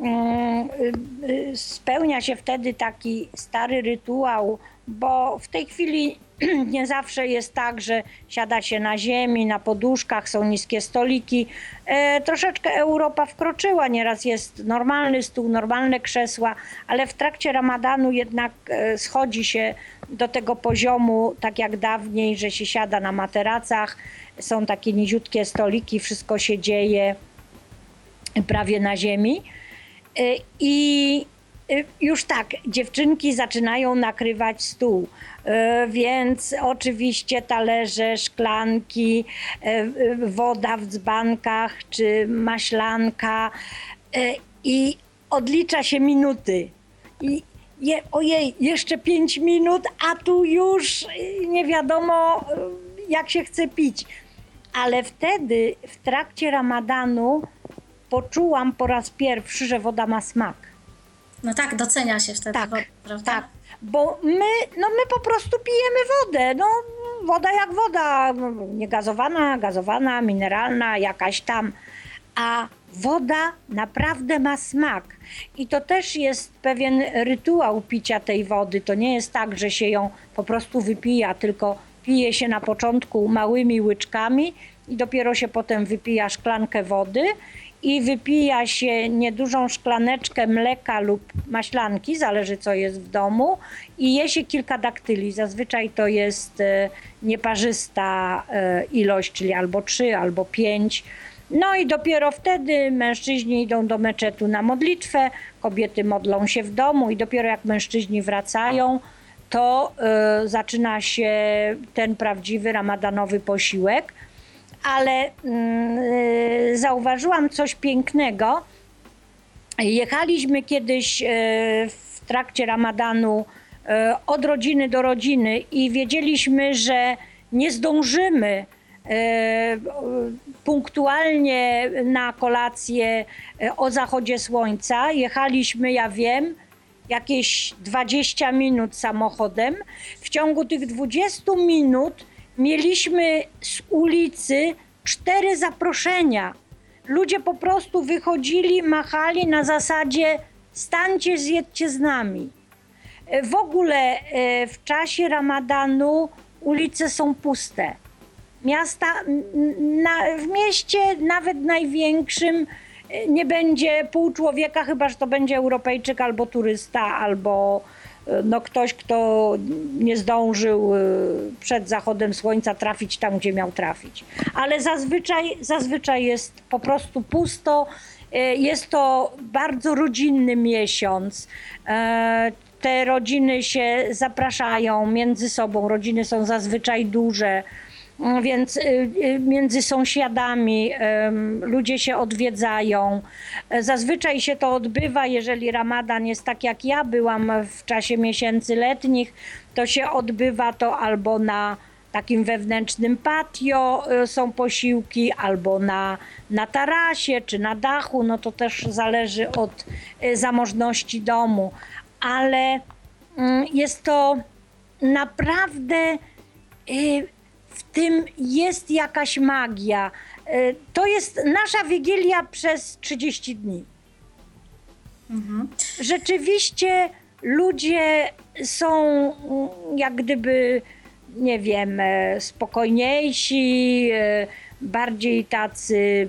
Mm, y, y, Spełnia się wtedy taki stary rytuał, bo w tej chwili nie zawsze jest tak, że siada się na ziemi, na poduszkach, są niskie stoliki. E, troszeczkę Europa wkroczyła, nieraz jest normalny stół, normalne krzesła, ale w trakcie ramadanu jednak e, schodzi się do tego poziomu, tak jak dawniej, że się siada na materacach, są takie niziutkie stoliki, wszystko się dzieje prawie na ziemi. Y, I y, już tak, dziewczynki zaczynają nakrywać stół, y, więc oczywiście talerze, szklanki, woda w dzbankach czy maślanka i odlicza się minuty. I je, ojej, jeszcze pięć minut, a tu już nie wiadomo jak się chce pić. Ale wtedy w trakcie ramadanu poczułam po raz pierwszy, że woda ma smak. No tak, docenia się wtedy, Tak, wodę, prawda? Tak, bo my, no my po prostu pijemy wodę. No, woda jak woda, niegazowana, gazowana, mineralna, jakaś tam. A woda naprawdę ma smak. I to też jest pewien rytuał picia tej wody. To nie jest tak, że się ją po prostu wypija, tylko pije się na początku małymi łyczkami i dopiero się potem wypija szklankę wody i wypija się niedużą szklaneczkę mleka lub maślanki, zależy co jest w domu, i je się kilka daktyli. Zazwyczaj to jest e, nieparzysta e, ilość, czyli albo trzy, albo pięć. No i dopiero wtedy mężczyźni idą do meczetu na modlitwę, kobiety modlą się w domu i dopiero jak mężczyźni wracają, to e, zaczyna się ten prawdziwy ramadanowy posiłek ale mm, y, zauważyłam coś pięknego. Jechaliśmy kiedyś e, w trakcie ramadanu e, od rodziny do rodziny i wiedzieliśmy, że nie zdążymy punktualnie na kolację o zachodzie słońca. Jechaliśmy, ja wiem, jakieś 20 minut samochodem. W ciągu tych 20 minut mieliśmy z ulicy cztery zaproszenia. Ludzie po prostu wychodzili, machali na zasadzie stańcie, zjedźcie z nami. E, W ogóle e, w czasie ramadanu ulice są puste. Miasta, na, w mieście, nawet największym, e, nie będzie pół człowieka, chyba że to będzie Europejczyk albo turysta, albo no, ktoś, kto nie zdążył e, przed zachodem słońca trafić tam, gdzie miał trafić. Ale zazwyczaj, zazwyczaj jest po prostu pusto. E, Jest to bardzo rodzinny miesiąc. E, Te rodziny się zapraszają między sobą. Rodziny są zazwyczaj duże. Więc y, y, między sąsiadami ludzie się odwiedzają. Zazwyczaj się to odbywa, jeżeli ramadan jest tak jak ja byłam w czasie miesięcy letnich, to się odbywa to albo na takim wewnętrznym patio y, są posiłki, albo na, na tarasie czy na dachu, no to też zależy od zamożności domu. Ale mm, jest to naprawdę w tym jest jakaś magia. Y, To jest nasza wigilia przez 30 dni. Rzeczywiście ludzie są mm, jak gdyby, nie wiem, e, spokojniejsi, e, bardziej tacy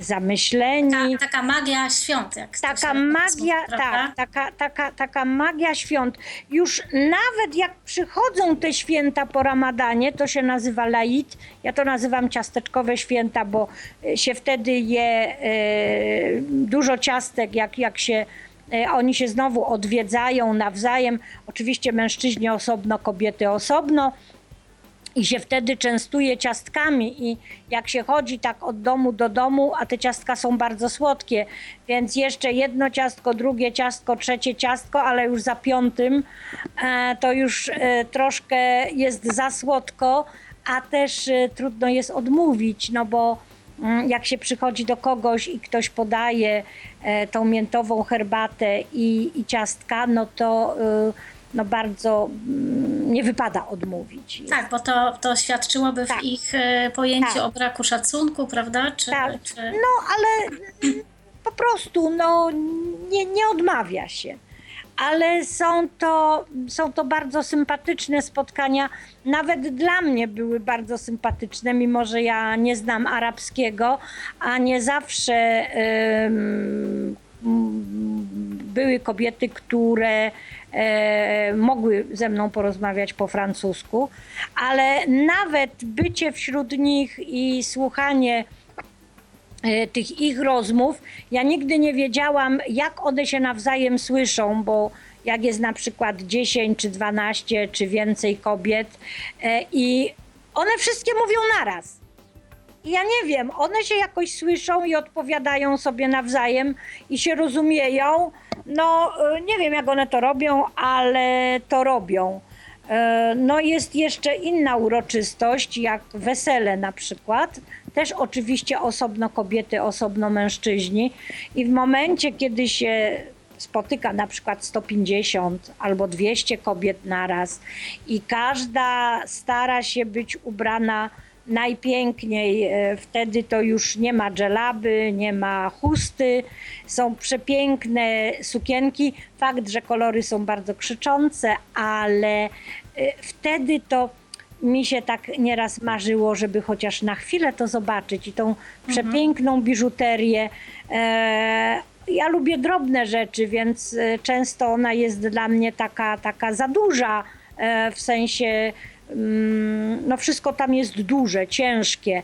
zamyśleni. Ta, taka magia świąt. Jak Taka się magia, mówi, tak, taka, taka, taka magia świąt. Już nawet jak przychodzą te święta po ramadanie, to się nazywa laid. Ja to nazywam ciasteczkowe święta, bo e, się wtedy je e, dużo ciastek, jak, jak się e, oni się znowu odwiedzają nawzajem. Oczywiście mężczyźni osobno, kobiety osobno i się wtedy częstuje ciastkami i jak się chodzi tak od domu do domu, a te ciastka są bardzo słodkie, więc jeszcze jedno ciastko, drugie ciastko, trzecie ciastko, ale już za piątym e, to już e, troszkę jest za słodko, a też e, trudno jest odmówić, no bo mm, jak się przychodzi do kogoś i ktoś podaje e, tą miętową herbatę i, i ciastka, no to e, no bardzo mm, nie wypada odmówić. Tak, bo to, to świadczyłoby Tak. w ich e, pojęciu Tak. o braku szacunku, prawda? Czy, Tak. czy... No, ale po prostu no, nie, nie odmawia się. Ale są to, są to bardzo sympatyczne spotkania. Nawet dla mnie były bardzo sympatyczne, mimo że ja nie znam arabskiego, a nie zawsze m, były kobiety, które mogły ze mną porozmawiać po francusku, ale nawet bycie wśród nich i słuchanie e, tych ich rozmów, ja nigdy nie wiedziałam, jak one się nawzajem słyszą, bo jak jest na przykład 10 czy 12 czy więcej kobiet e, i one wszystkie mówią naraz. Ja nie wiem, one się jakoś słyszą i odpowiadają sobie nawzajem i się rozumieją. No, e, nie wiem jak one to robią, ale to robią. E, No jest jeszcze inna uroczystość, jak wesele na przykład. Też oczywiście osobno kobiety, osobno mężczyźni. I w momencie, kiedy się spotyka na przykład 150 albo 200 kobiet naraz i każda stara się być ubrana najpiękniej. E, Wtedy to już nie ma dżelaby, nie ma chusty, są przepiękne sukienki. Fakt, że kolory są bardzo krzyczące, ale e, wtedy to mi się tak nieraz marzyło, żeby chociaż na chwilę to zobaczyć i tą przepiękną biżuterię. E, ja lubię drobne rzeczy, więc często ona jest dla mnie taka, taka za duża, w sensie no wszystko tam jest duże, ciężkie,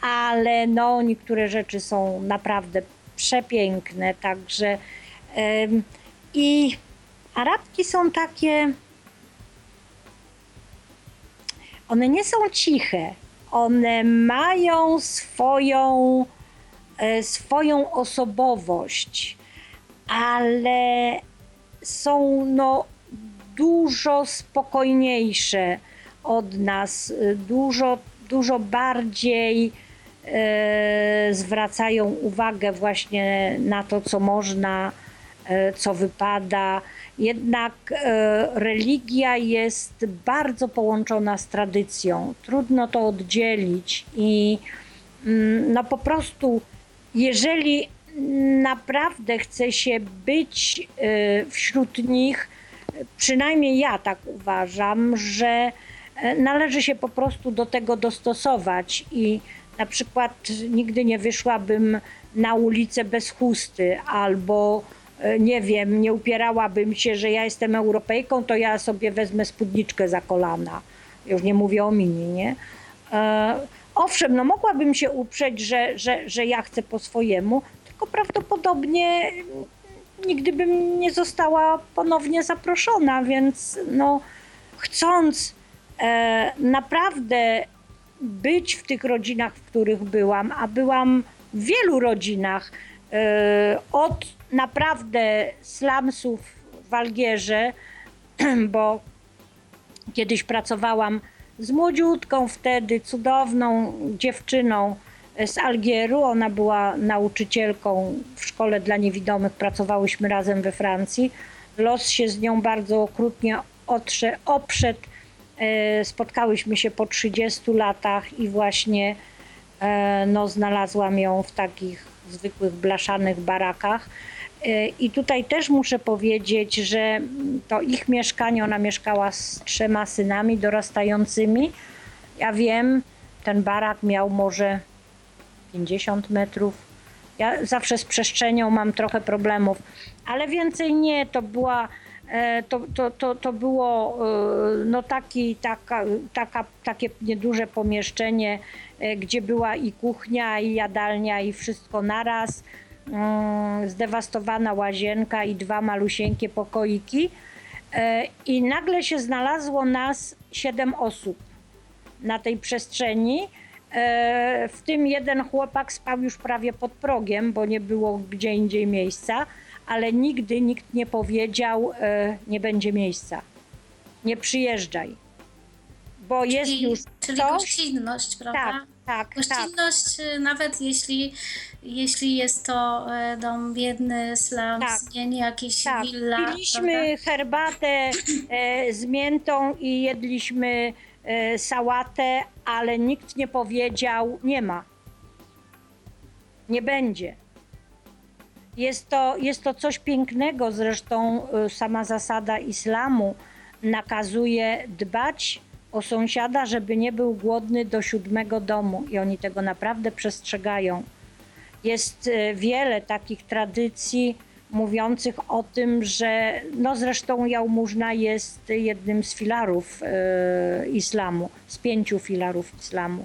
ale no niektóre rzeczy są naprawdę przepiękne, także i Arabki są takie one nie są ciche. One mają swoją, e, swoją osobowość, ale są no, dużo spokojniejsze od nas, e, dużo, dużo bardziej e, zwracają uwagę właśnie na to, co można, e, co wypada. Jednak religia jest bardzo połączona z tradycją. Trudno to oddzielić i mm, no po prostu, jeżeli naprawdę chce się być wśród nich, przynajmniej ja tak uważam, że należy się po prostu do tego dostosować i na przykład nigdy nie wyszłabym na ulicę bez chusty albo e, nie wiem, nie upierałabym się, że ja jestem Europejką, to ja sobie wezmę spódniczkę za kolana. Już nie mówię o mini, nie? E, owszem, no mogłabym się uprzeć, że, że, że ja chcę po swojemu, tylko prawdopodobnie nigdy bym nie została ponownie zaproszona, więc no, chcąc e, naprawdę być w tych rodzinach, w których byłam, a byłam w wielu rodzinach, e, od naprawdę slumsów w Algierze, bo kiedyś pracowałam z młodziutką wtedy, cudowną dziewczyną z Algieru. Ona była nauczycielką w szkole dla niewidomych. Pracowałyśmy razem we Francji. Los się z nią bardzo okrutnie otrze, oprzedł. E, Spotkałyśmy się po 30 latach i właśnie e, no, znalazłam ją w takich zwykłych blaszanych barakach. E, I tutaj też muszę powiedzieć, że to ich mieszkanie, ona mieszkała z trzema synami dorastającymi. Ja wiem, ten barak miał może 50 metrów. Ja zawsze z przestrzenią mam trochę problemów, ale więcej nie. To była. E, To, to, to, to było e, no taki, taka, taka, takie nieduże pomieszczenie, e, gdzie była i kuchnia, i jadalnia, i wszystko naraz. Mm, Zdewastowana łazienka i dwa malusieńkie pokoiki. I nagle się znalazło nas siedem osób na tej przestrzeni. W tym jeden chłopak spał już prawie pod progiem, bo nie było gdzie indziej miejsca, ale nigdy nikt nie powiedział, e, nie będzie miejsca. Nie przyjeżdżaj. Bo jest Czyli, już czyli to. gościnność, prawda? Tak, tak, tak. Gościnność, y, nawet jeśli, jeśli jest to e, dom biedny, slums, Tak. nie, nie jakieś Tak, willa. piliśmy herbatę e, z miętą i jedliśmy e, sałatę, ale nikt nie powiedział nie ma. Nie będzie. Jest to, jest to coś pięknego, zresztą e, sama zasada islamu nakazuje dbać o sąsiada, żeby nie był głodny do siódmego domu i oni tego naprawdę przestrzegają. Jest e, wiele takich tradycji mówiących o tym, że no zresztą jałmużna jest jednym z filarów e, islamu, z pięciu filarów islamu.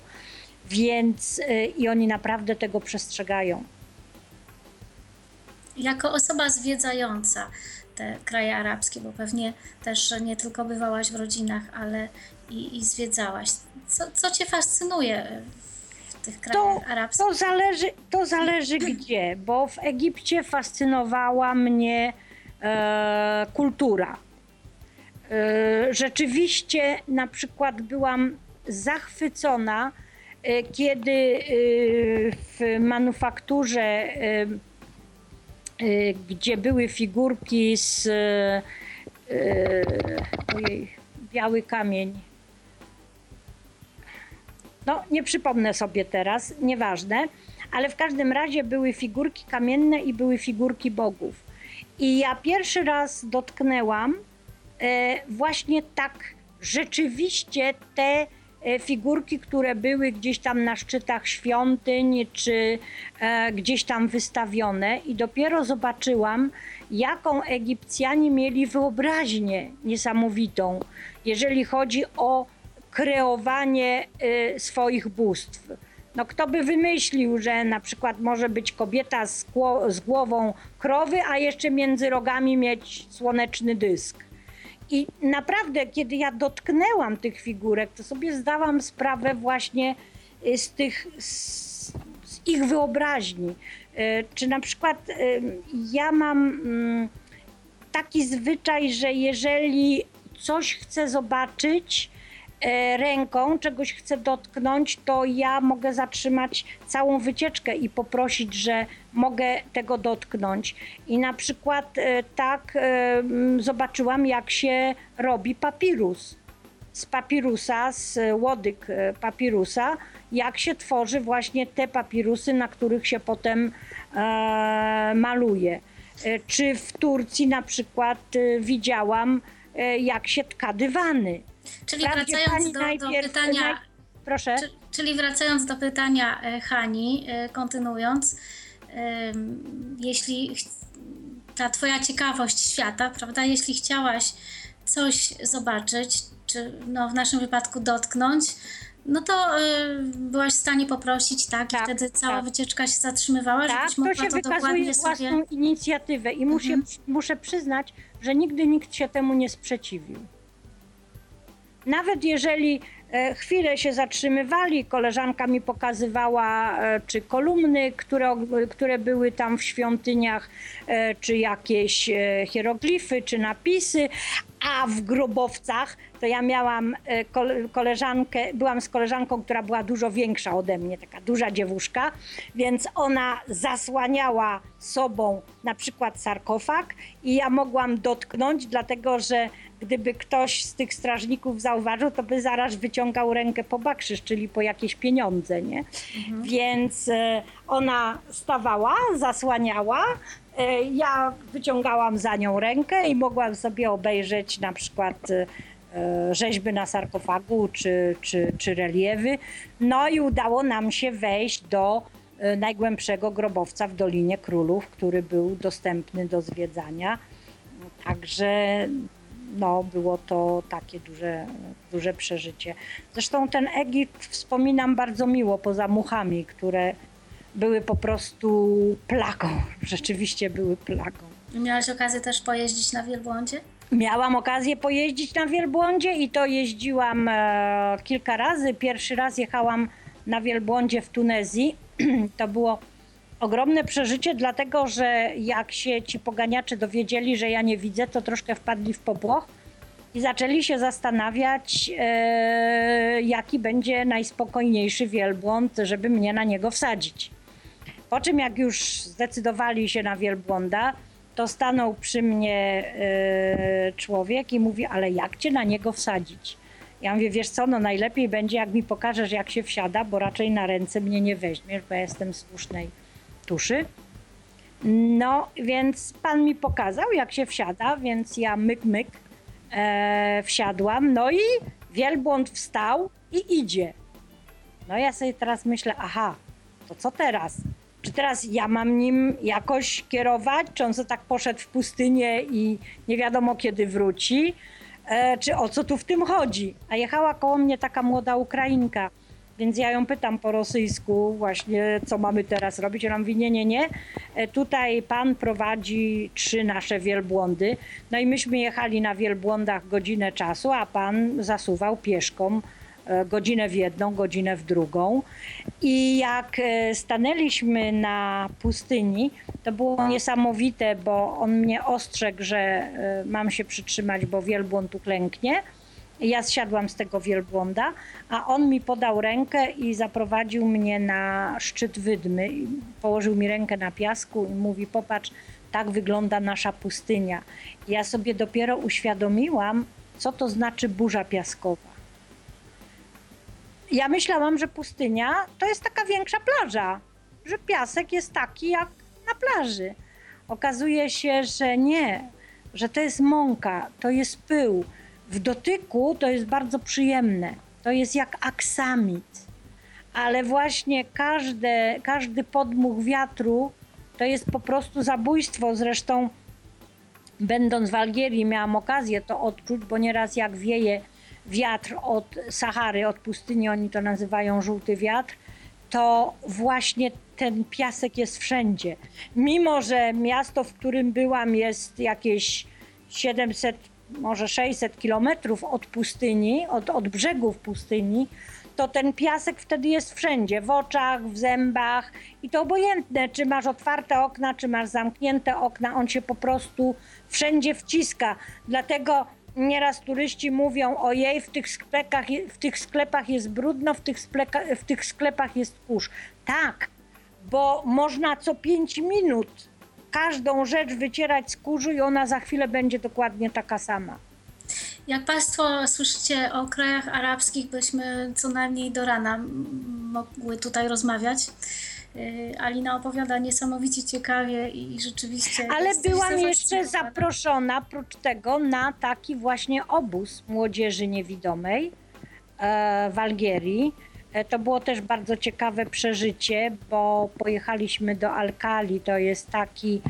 Więc e, i oni naprawdę tego przestrzegają. Jako osoba zwiedzająca te kraje arabskie, bo pewnie też nie tylko bywałaś w rodzinach, ale i, i zwiedzałaś. Co, co Cię fascynuje w tych krajach arabskich? To zależy, to zależy gdzie, bo w Egipcie fascynowała mnie e, kultura. E, rzeczywiście na przykład byłam zachwycona, e, kiedy e, w manufakturze, e, gdzie były figurki z e, ojej, biały kamień. No, nie przypomnę sobie teraz, nieważne, ale w każdym razie były figurki kamienne i były figurki bogów. I ja pierwszy raz dotknęłam właśnie tak rzeczywiście te figurki, które były gdzieś tam na szczytach świątyń, czy e, gdzieś tam wystawione, i dopiero zobaczyłam, jaką Egipcjanie mieli wyobraźnię niesamowitą, jeżeli chodzi o kreowanie y, swoich bóstw. No kto by wymyślił, że na przykład może być kobieta z, z głową krowy, a jeszcze między rogami mieć słoneczny dysk. I naprawdę, kiedy ja dotknęłam tych figurek, to sobie zdałam sprawę właśnie y, z tych, z, z ich wyobraźni. Y, Czy na przykład y, ja mam mm, taki zwyczaj, że jeżeli coś chcę zobaczyć, ręką czegoś chcę dotknąć, to ja mogę zatrzymać całą wycieczkę i poprosić, że mogę tego dotknąć. I na przykład e, tak e, zobaczyłam, jak się robi papirus z papirusa, z łodyg e, papirusa, jak się tworzy właśnie te papirusy, na których się potem e, maluje. E, Czy w Turcji na przykład e, widziałam, e, jak się tka dywany. Czyli Wprawdzie wracając do, do najpierw- pytania, naj- Proszę. czy, czyli wracając do pytania e, Hani, e, kontynuując, jeśli ta twoja ciekawość świata, prawda, jeśli chciałaś coś zobaczyć, czy no, w naszym wypadku dotknąć, no to e, byłaś w stanie poprosić, tak, Tak, i wtedy cała tak. wycieczka się zatrzymywała, Tak, żebyś to mogła się to wykazuje dokładnie własną sobie... inicjatywę i muszę, Mhm. muszę przyznać, że nigdy nikt się temu nie sprzeciwił. Nawet jeżeli chwilę się zatrzymywali, koleżanka mi pokazywała e, czy kolumny, które, które były tam w świątyniach, e, czy jakieś e, hieroglify, czy napisy, a w grobowcach to ja miałam e, kole- koleżankę, byłam z koleżanką, która była dużo większa ode mnie, taka duża dziewuszka, więc ona zasłaniała sobą na przykład sarkofag i ja mogłam dotknąć, dlatego że gdyby ktoś z tych strażników zauważył, to by zaraz wyciągał rękę po bakrzyż, czyli po jakieś pieniądze, nie? Więc e, ona stawała, zasłaniała, e, ja wyciągałam za nią rękę i mogłam sobie obejrzeć na przykład e, rzeźby na sarkofagu czy, czy, czy reliewy. No i udało nam się wejść do najgłębszego grobowca w Dolinie Królów, który był dostępny do zwiedzania. Także no, było to takie duże, duże przeżycie. Zresztą ten Egipt wspominam bardzo miło, poza muchami, które były po prostu plagą. Rzeczywiście były plagą. Miałaś okazję też pojeździć na wielbłądzie? Miałam okazję pojeździć na wielbłądzie i to jeździłam e, kilka razy. Pierwszy raz jechałam na wielbłądzie w Tunezji. to było ogromne przeżycie, dlatego że jak się ci poganiacze dowiedzieli, że ja nie widzę, to troszkę wpadli w popłoch i zaczęli się zastanawiać, e, jaki będzie najspokojniejszy wielbłąd, żeby mnie na niego wsadzić. Po czym jak już zdecydowali się na wielbłąda, to stanął przy mnie e, człowiek i mówi, ale jak cię na niego wsadzić? Ja mówię, wiesz co, no najlepiej będzie, jak mi pokażesz, jak się wsiada, bo raczej na ręce mnie nie weźmiesz, bo ja jestem słusznej tuszy. No, więc pan mi pokazał, jak się wsiada, więc ja myk, myk e, wsiadłam. No i wielbłąd wstał i idzie. No ja sobie teraz myślę, aha, to co teraz? Czy teraz ja mam nim jakoś kierować? Czy on sobie tak poszedł w pustynię i nie wiadomo kiedy wróci? E, czy o co tu w tym chodzi? A jechała koło mnie taka młoda Ukrainka, więc ja ją pytam po rosyjsku właśnie, co mamy teraz robić. Ona mówi, nie, nie, nie. E, Tutaj pan prowadzi trzy nasze wielbłądy. No i myśmy jechali na wielbłądach godzinę czasu, a pan zasuwał pieszką e, godzinę w jedną, godzinę w drugą. I jak e, stanęliśmy na pustyni, to było niesamowite, bo on mnie ostrzegł, że mam się przytrzymać, bo wielbłąd uklęknie. Ja zsiadłam z tego wielbłąda, a on mi podał rękę i zaprowadził mnie na szczyt wydmy. Położył mi rękę na piasku i mówi: Popatrz, tak wygląda nasza pustynia. Ja sobie dopiero uświadomiłam, co to znaczy burza piaskowa. Ja myślałam, że pustynia to jest taka większa plaża, że piasek jest taki jak na plaży. Okazuje się, że nie, że to jest mąka, to jest pył. W dotyku to jest bardzo przyjemne. To jest jak aksamit. Ale właśnie każde, każdy podmuch wiatru to jest po prostu zabójstwo. Zresztą będąc w Algierii miałam okazję to odczuć, bo nieraz jak wieje wiatr od Sahary, od pustyni, oni to nazywają żółty wiatr, to właśnie ten piasek jest wszędzie. Mimo, że miasto, w którym byłam, jest jakieś 700, może 600 kilometrów od pustyni, od, od brzegów pustyni, to ten piasek wtedy jest wszędzie, w oczach, w zębach i to obojętne, czy masz otwarte okna, czy masz zamknięte okna, on się po prostu wszędzie wciska. Dlatego nieraz turyści mówią, ojej, w tych sklepach, w tych sklepach jest brudno, w tych, spleka, w tych sklepach jest kurz. Tak, bo można co 5 minut każdą rzecz wycierać z kurzu i ona za chwilę będzie dokładnie taka sama. Jak Państwo słyszycie o krajach arabskich, byśmy co najmniej do rana mogły tutaj rozmawiać. Yy, Alina opowiada niesamowicie ciekawie i rzeczywiście. Ale byłam jeszcze zaproszona, prócz tego, na taki właśnie obóz młodzieży niewidomej e, w Algierii. E, To było też bardzo ciekawe przeżycie, bo pojechaliśmy do Alkali, to jest taki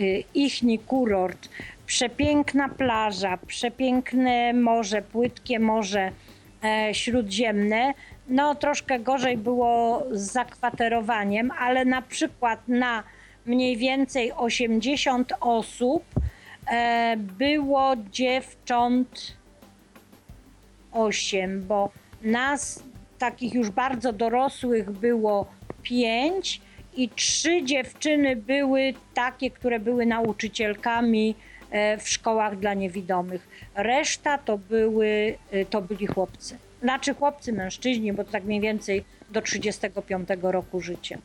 y, ichni kurort. Przepiękna plaża, przepiękne morze, płytkie morze e, śródziemne. No troszkę gorzej było z zakwaterowaniem, ale na przykład na mniej więcej 80 osób e, było dziewcząt 8, bo nas takich już bardzo dorosłych było 5 i trzy dziewczyny były takie, które były nauczycielkami e, w szkołach dla niewidomych. Reszta to były, e, to byli chłopcy. Znaczy chłopcy, mężczyźni, bo to tak mniej więcej do 35 roku życia.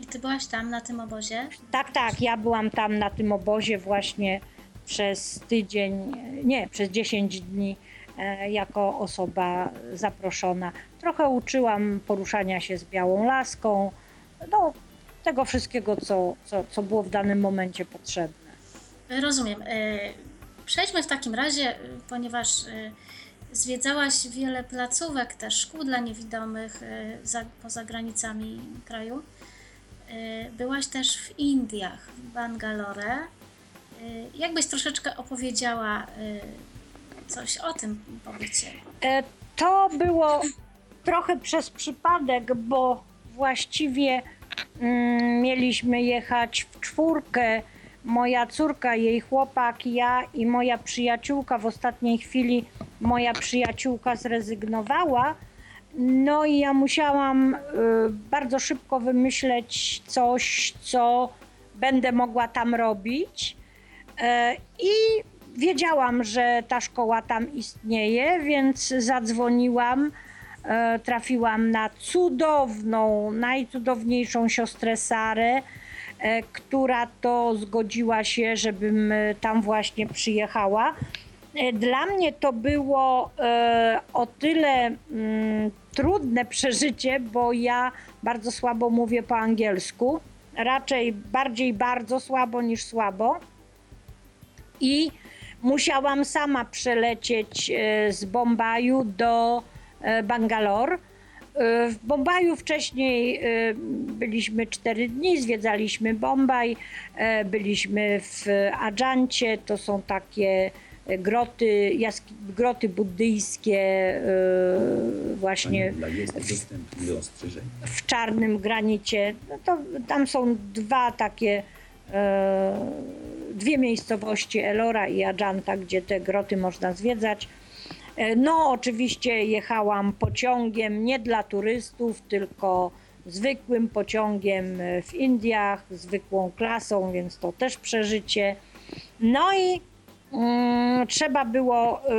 I ty byłaś tam na tym obozie. Tak, tak, ja byłam tam na tym obozie właśnie przez tydzień, nie, przez 10 dni e, jako osoba zaproszona. Trochę uczyłam poruszania się z białą laską, no tego wszystkiego, co, co, co było w danym momencie potrzebne. Rozumiem. E, Przejdźmy w takim razie, e, ponieważ e, zwiedzałaś wiele placówek, też szkół dla niewidomych za, poza granicami kraju. Byłaś też w Indiach, w Bangalore. Jakbyś troszeczkę opowiedziała coś o tym pobycie? To było trochę przez przypadek, bo właściwie mm, mieliśmy jechać w czwórkę. Moja córka, jej chłopak, ja i moja przyjaciółka. W ostatniej chwili moja przyjaciółka zrezygnowała. No i ja musiałam y, bardzo szybko wymyśleć coś, co będę mogła tam robić. E, I wiedziałam, że ta szkoła tam istnieje, więc zadzwoniłam. E, Trafiłam na cudowną, najcudowniejszą siostrę Sarę, e, która to zgodziła się, żebym e, tam właśnie przyjechała. Dla mnie to było o tyle mm, trudne przeżycie, bo ja bardzo słabo mówię po angielsku. Raczej bardziej bardzo słabo niż słabo i musiałam sama przelecieć z Bombaju do Bangalore. E, W Bombaju wcześniej e, byliśmy cztery dni, zwiedzaliśmy Bombaj, e, byliśmy w Adżancie, to są takie e, groty, jaski, groty buddyjskie e, właśnie ostrzeżeń. w czarnym granicie. No to tam są dwa takie, e, dwie miejscowości, Elora i Adżanta, gdzie te groty można zwiedzać. E, no, oczywiście jechałam pociągiem nie dla turystów, tylko zwykłym pociągiem e, w Indiach, zwykłą klasą, więc to też przeżycie. No i mm, trzeba było, y,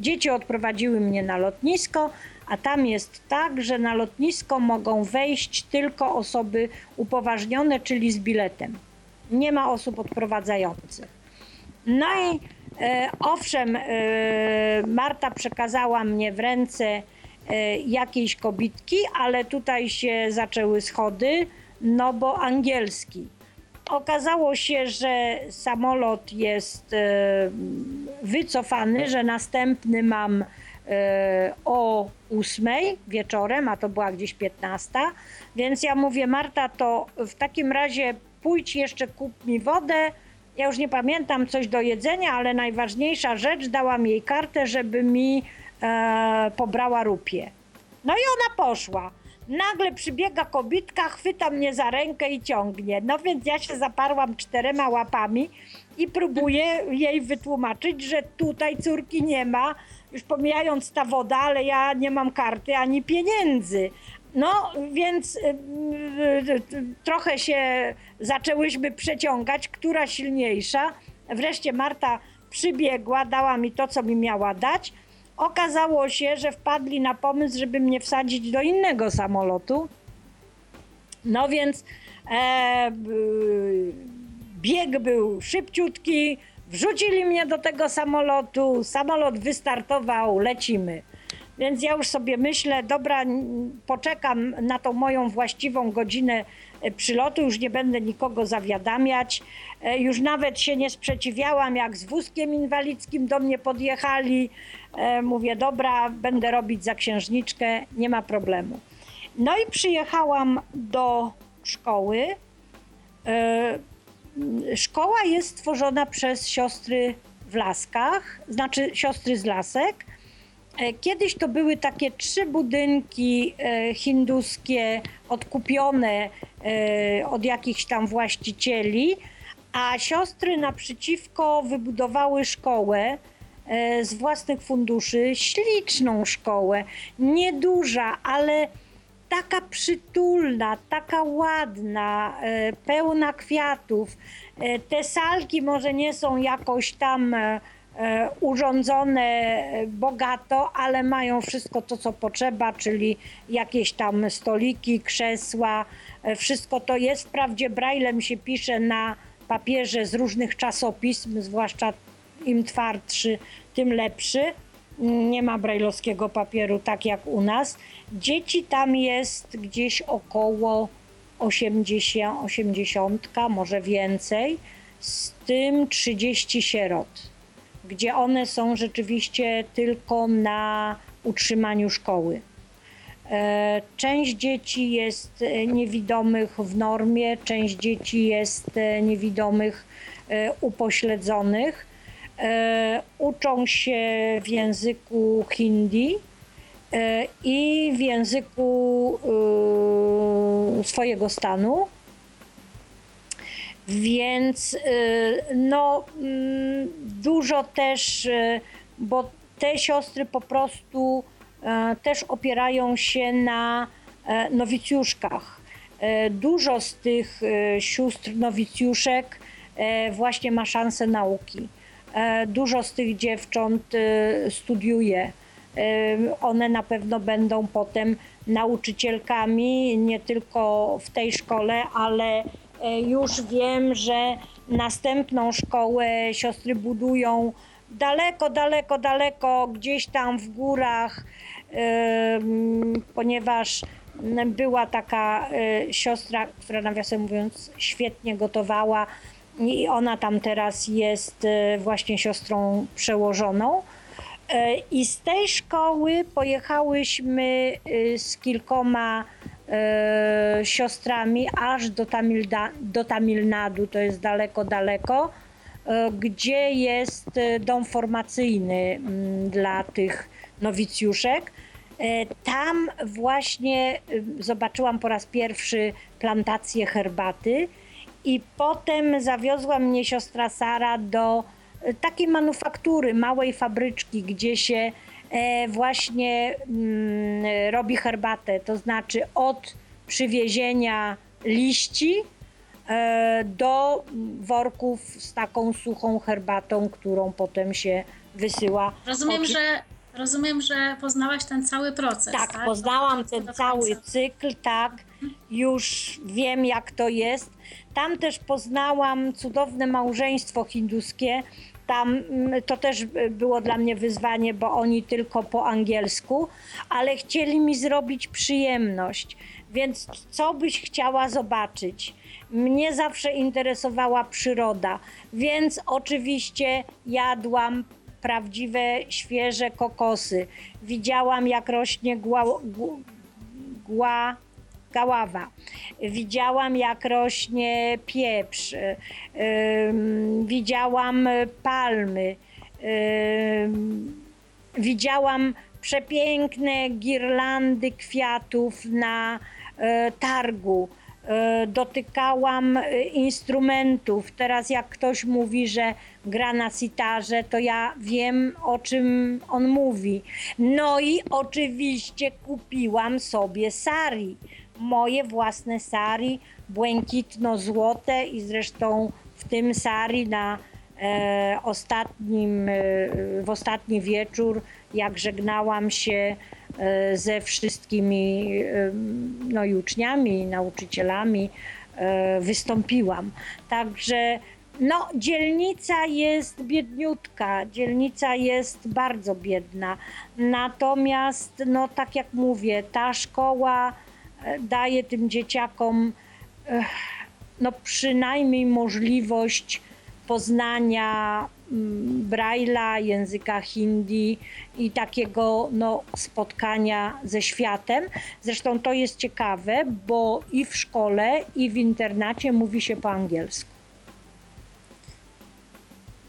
dzieci odprowadziły mnie na lotnisko, a tam jest tak, że na lotnisko mogą wejść tylko osoby upoważnione, czyli z biletem. Nie ma osób odprowadzających. No i owszem, e, Marta przekazała mnie w ręce e, jakiejś kobitki, ale tutaj się zaczęły schody, no bo angielski. Okazało się, że samolot jest e, wycofany, że następny mam e, o 8 wieczorem, a to była gdzieś 15. Więc ja mówię, Marta, to w takim razie pójdź jeszcze kup mi wodę. Ja już nie pamiętam coś do jedzenia, ale najważniejsza rzecz, dałam jej kartę, żeby mi e, pobrała rupię. No i ona poszła. Nagle przybiega kobitka, chwyta mnie za rękę i ciągnie. No więc ja się zaparłam czterema łapami i próbuję jej wytłumaczyć, że tutaj córki nie ma, już pomijając ta woda, ale ja nie mam karty ani pieniędzy. No więc y, y, y, trochę się zaczęłyśmy przeciągać, która silniejsza. Wreszcie Marta przybiegła, dała mi to, co mi miała dać. Okazało się, że wpadli na pomysł, żeby mnie wsadzić do innego samolotu. No więc e, bieg był szybciutki, wrzucili mnie do tego samolotu, samolot wystartował, lecimy. Więc ja już sobie myślę, dobra, poczekam na tą moją właściwą godzinę e, przylotu, już nie będę nikogo zawiadamiać. E, Już nawet się nie sprzeciwiałam, jak z wózkiem inwalidzkim do mnie podjechali. E, Mówię, dobra, będę robić za księżniczkę, nie ma problemu. No i przyjechałam do szkoły. Szkoła jest stworzona przez siostry w Laskach, znaczy siostry z Lasek. E, Kiedyś to były takie trzy budynki e, hinduskie odkupione e, od jakichś tam właścicieli, a siostry naprzeciwko wybudowały szkołę z własnych funduszy, śliczną szkołę, nieduża, ale taka przytulna, taka ładna, pełna kwiatów. Te salki może nie są jakoś tam urządzone e, bogato, ale mają wszystko to, co potrzeba, czyli jakieś tam stoliki, krzesła, e, wszystko to jest. Wprawdzie braillem się pisze na papierze z różnych czasopism, zwłaszcza im twardszy, tym lepszy. Nie ma brajlowskiego papieru tak jak u nas. Dzieci tam jest gdzieś około 80, 80 może więcej, z tym 30 sierot, gdzie one są rzeczywiście tylko na utrzymaniu szkoły. E, Część dzieci jest e, niewidomych w normie, część dzieci jest e, niewidomych upośledzonych. Uczą się w języku hindi i w języku e, swojego stanu. Więc y, no, mm, dużo też, y, bo te siostry po prostu e, też opierają się na e, nowicjuszkach. E, Dużo z tych sióstr nowicjuszek e, właśnie ma szansę nauki. Dużo z tych dziewcząt studiuje. One na pewno będą potem nauczycielkami, nie tylko w tej szkole, ale już wiem, że następną szkołę siostry budują daleko, daleko, daleko, gdzieś tam w górach, ponieważ była taka e, siostra, która nawiasem mówiąc świetnie gotowała i ona tam teraz jest e, właśnie siostrą przełożoną. E, I z tej szkoły pojechałyśmy e, z kilkoma e, siostrami aż do, Tamilda, do Tamil Nadu, to jest daleko, daleko, e, gdzie jest e, dom formacyjny mm, dla tych nowicjuszek. Tam właśnie zobaczyłam po raz pierwszy plantację herbaty i potem zawiozła mnie siostra Sara do takiej manufaktury, małej fabryczki, gdzie się właśnie mm, e, robi herbatę, to znaczy od przywiezienia liści e, do worków z taką suchą herbatą, którą potem się wysyła. Rozumiem, Oczy- że, rozumiem, że poznałaś ten cały proces. Tak, Tak, poznałam ten cały cykl, tak. Już wiem, jak to jest. Tam też poznałam cudowne małżeństwo hinduskie. Tam mm, to też było dla mnie wyzwanie, bo oni tylko po angielsku, ale chcieli mi zrobić przyjemność. Więc co byś chciała zobaczyć? Mnie zawsze interesowała przyroda, więc oczywiście jadłam prawdziwe, świeże kokosy. Widziałam, jak rośnie gła, gł- gła gaława. Widziałam, jak rośnie pieprz. widziałam palmy. widziałam przepiękne girlandy kwiatów na e, targu. E, Dotykałam e, instrumentów. Teraz jak ktoś mówi, że gra na sitarze, to ja wiem o czym on mówi. No i oczywiście kupiłam sobie sari. Moje własne sari, błękitno-złote i zresztą w tym sari na e, ostatnim, e, w ostatni wieczór, jak żegnałam się e, ze wszystkimi e, no, i uczniami, i nauczycielami, e, wystąpiłam. Także no, dzielnica jest biedniutka, dzielnica jest bardzo biedna. Natomiast, no, tak jak mówię, ta szkoła daje tym dzieciakom eh, no, przynajmniej możliwość poznania mm, Braille'a, języka hindi i takiego no, spotkania ze światem. Zresztą to jest ciekawe, bo i w szkole, i w internacie mówi się po angielsku.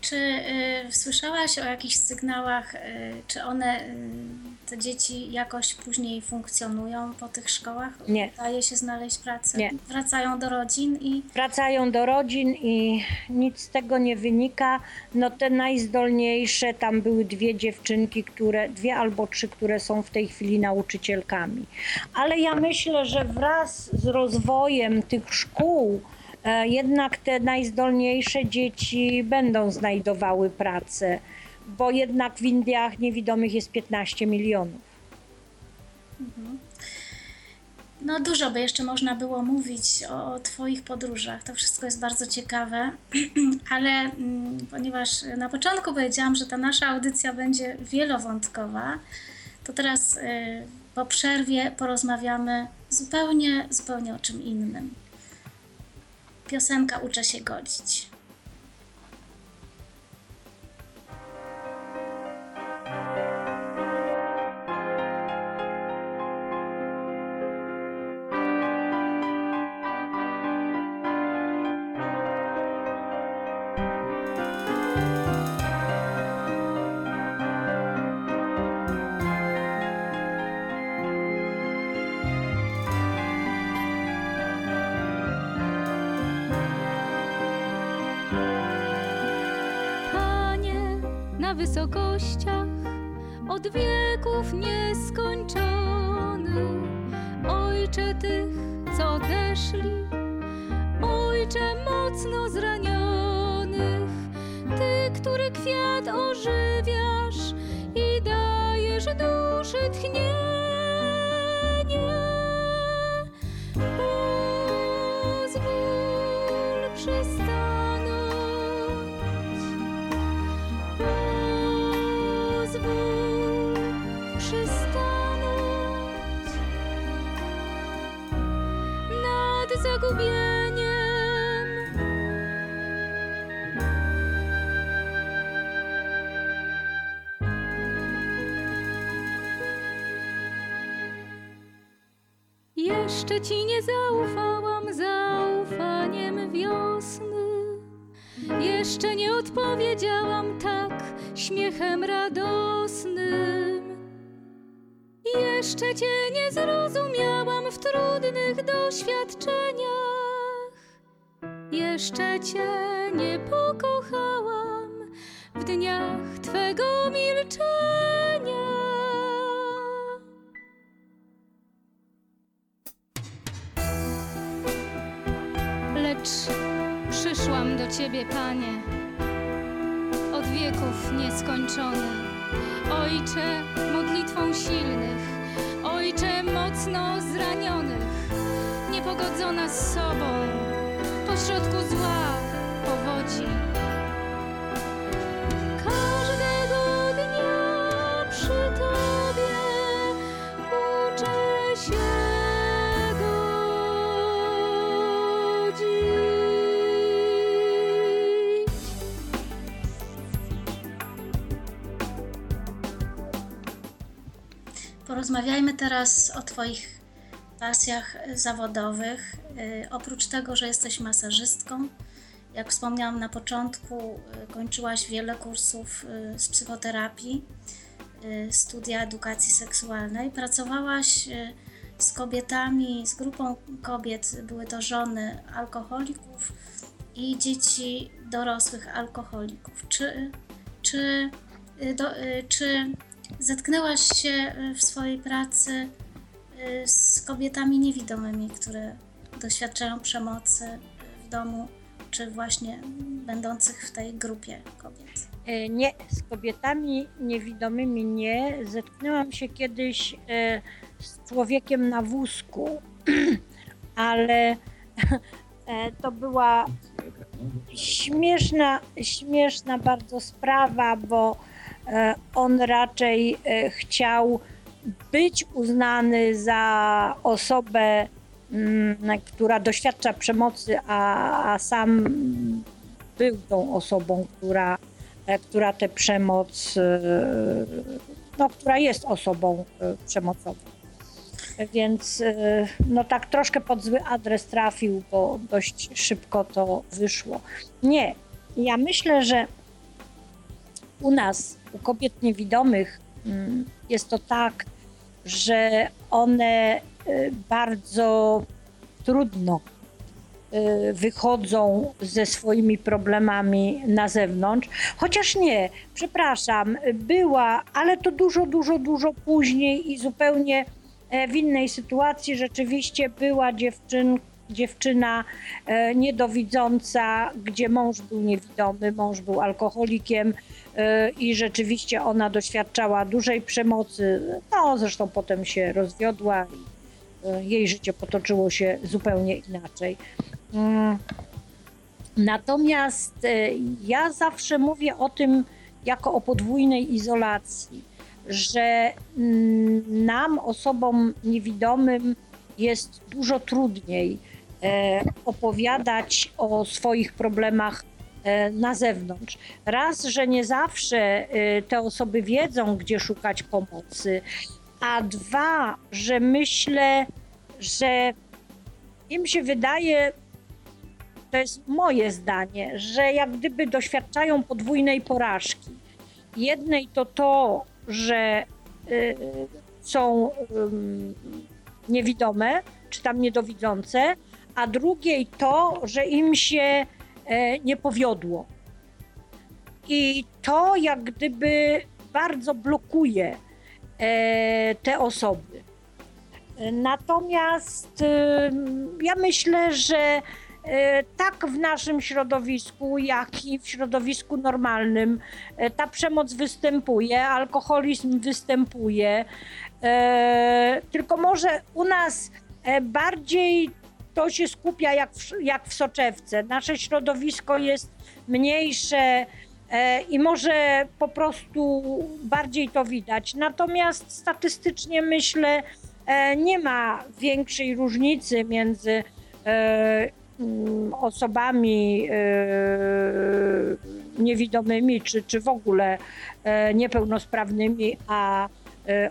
Czy y, słyszałaś o jakichś sygnałach, y, czy one, y, te dzieci jakoś później funkcjonują po tych szkołach? Nie. Daje się znaleźć pracę? Nie. Wracają do rodzin i wracają do rodzin i nic z tego nie wynika. No te najzdolniejsze, tam były dwie dziewczynki, które, dwie albo trzy, które są w tej chwili nauczycielkami. Ale ja myślę, że wraz z rozwojem tych szkół, jednak te najzdolniejsze dzieci będą znajdowały pracę, bo jednak w Indiach niewidomych jest 15 milionów. No dużo by jeszcze można było mówić o, o Twoich podróżach. To wszystko jest bardzo ciekawe, ale mm, ponieważ na początku powiedziałam, że ta nasza audycja będzie wielowątkowa, to teraz y, po przerwie porozmawiamy zupełnie, zupełnie o czym innym. Piosenka Uczę się godzić. Jeszcze ci nie zaufałam zaufaniem wiosny. Jeszcze nie odpowiedziałam tak śmiechem radosnym. Jeszcze cię nie zrozumiałam w trudnych doświadczeniach. Jeszcze cię nie pokochałam w dniach twego milczenia. Ciebie, Panie, od wieków nieskończony. Ojcze, modlitwą silnych, Ojcze mocno zranionych, niepogodzona z sobą, pośrodku zła, powodzi. Porozmawiajmy teraz o Twoich pasjach zawodowych. Y, Oprócz tego, że jesteś masażystką, jak wspomniałam na początku, y, kończyłaś wiele kursów y, z psychoterapii, studia edukacji seksualnej. Pracowałaś z kobietami, z grupą kobiet, były to żony alkoholików i dzieci dorosłych alkoholików. Czy, czy, do, czy zetknęłaś się y, w swojej pracy y, z kobietami niewidomymi, które doświadczają przemocy w domu? czy właśnie będących w tej grupie kobiet? E, Nie, z kobietami niewidomymi nie. Zetknęłam się kiedyś e, z człowiekiem na wózku, ale e, to była śmieszna, śmieszna bardzo sprawa, bo on raczej e, chciał być uznany za osobę, mm, która doświadcza przemocy, a, a sam był tą osobą, która, e, która tę przemoc, e, no, która jest osobą e, przemocową. Więc e, no tak troszkę pod zły adres trafił, bo dość szybko to wyszło. Nie, ja myślę, że u nas, u kobiet niewidomych, mm, jest to tak, że one y, bardzo trudno y, wychodzą ze swoimi problemami na zewnątrz. Chociaż nie, przepraszam, była, ale to dużo, dużo, dużo później i zupełnie e, w innej sytuacji. Rzeczywiście była dziewczyn, dziewczyna e, niedowidząca, gdzie mąż był niewidomy, mąż był alkoholikiem e, i rzeczywiście ona doświadczała dużej przemocy. No, zresztą potem się rozwiodła i e, jej życie potoczyło się zupełnie inaczej. Mm. Natomiast e, ja zawsze mówię o tym jako o podwójnej izolacji, że mm, nam, osobom niewidomym, jest dużo trudniej opowiadać o swoich problemach e, na zewnątrz. Raz, że nie zawsze e, te osoby wiedzą, gdzie szukać pomocy, a dwa, że myślę, że im się wydaje, to jest moje zdanie, że jak gdyby doświadczają podwójnej porażki. Jednej to to, że y, są ym, niewidome, czy tam niedowidzące, a drugiej to, że im się e, nie powiodło. I to jak gdyby bardzo blokuje e, te osoby. Natomiast ym, ja myślę, że e, tak w naszym środowisku, jak i w środowisku normalnym e, ta przemoc występuje, alkoholizm występuje. E, Tylko może u nas e, bardziej to się skupia jak w, jak w soczewce. Nasze środowisko jest mniejsze e, i może po prostu bardziej to widać. Natomiast statystycznie myślę, e, nie ma większej różnicy między e, mm, osobami e, niewidomymi, czy, czy w ogóle e, niepełnosprawnymi, a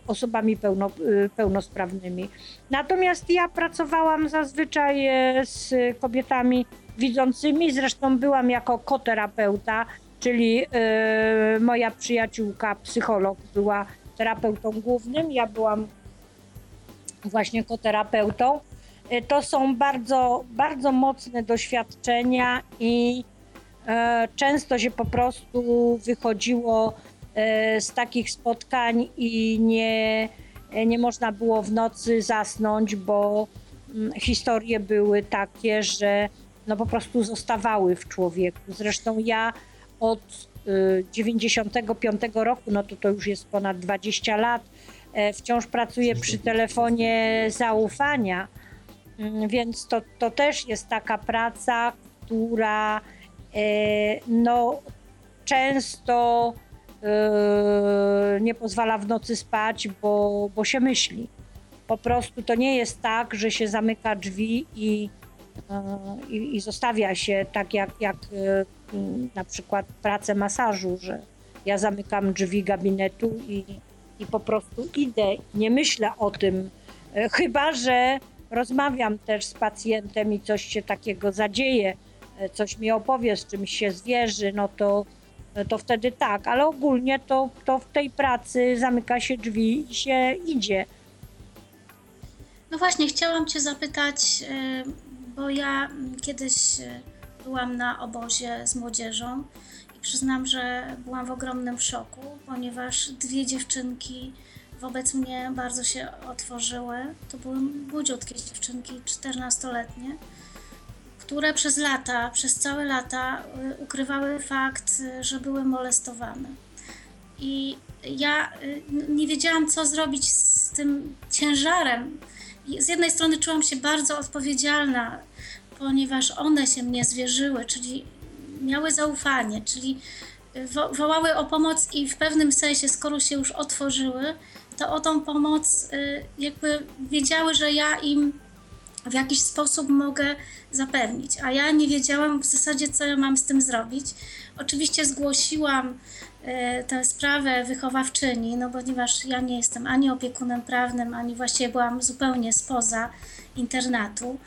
osobami pełno, e, pełnosprawnymi. Natomiast ja pracowałam zazwyczaj e, z kobietami widzącymi, zresztą byłam jako koterapeuta, czyli e, moja przyjaciółka, psycholog, była terapeutą głównym, ja byłam właśnie koterapeutą. E, To są bardzo, bardzo mocne doświadczenia i e, często się po prostu wychodziło e, z takich spotkań i nie, e, nie można było w nocy zasnąć, bo mm, historie były takie, że no po prostu zostawały w człowieku. Zresztą ja od y, 95 roku, no to to już jest ponad 20 lat, e, wciąż pracuję przy telefonie zaufania, Mm, więc to, to też jest taka praca, która e, no, często e, nie pozwala w nocy spać, bo, bo się myśli. Po prostu to nie jest tak, że się zamyka drzwi i, e, i, i zostawia się tak jak, jak m, na przykład pracę masażu, że ja zamykam drzwi gabinetu i, i po prostu idę, nie myślę o tym, chyba że rozmawiam też z pacjentem i coś się takiego zadzieje, coś mi opowie, z czymś się zwierzy, no to, to wtedy tak, ale ogólnie to, to w tej pracy zamyka się drzwi i się idzie. No właśnie, chciałam Cię zapytać, y, bo ja kiedyś y, byłam na obozie z młodzieżą i przyznam, że byłam w ogromnym szoku, ponieważ dwie dziewczynki wobec mnie bardzo się otworzyły. To były młodziutkie dziewczynki, 14-letnie, które przez lata, przez całe lata y, ukrywały fakt, y, że były molestowane. I ja y, nie wiedziałam, co zrobić z tym ciężarem. Z jednej strony czułam się bardzo odpowiedzialna, ponieważ one się mnie zwierzyły, czyli miały zaufanie, czyli wo- wołały o pomoc i w pewnym sensie, skoro się już otworzyły, to o tą pomoc jakby wiedziały, że ja im w jakiś sposób mogę zapewnić, a ja nie wiedziałam w zasadzie, co ja mam z tym zrobić. Oczywiście zgłosiłam e, tę sprawę wychowawczyni, no ponieważ ja nie jestem ani opiekunem prawnym, ani właściwie byłam zupełnie spoza internatu.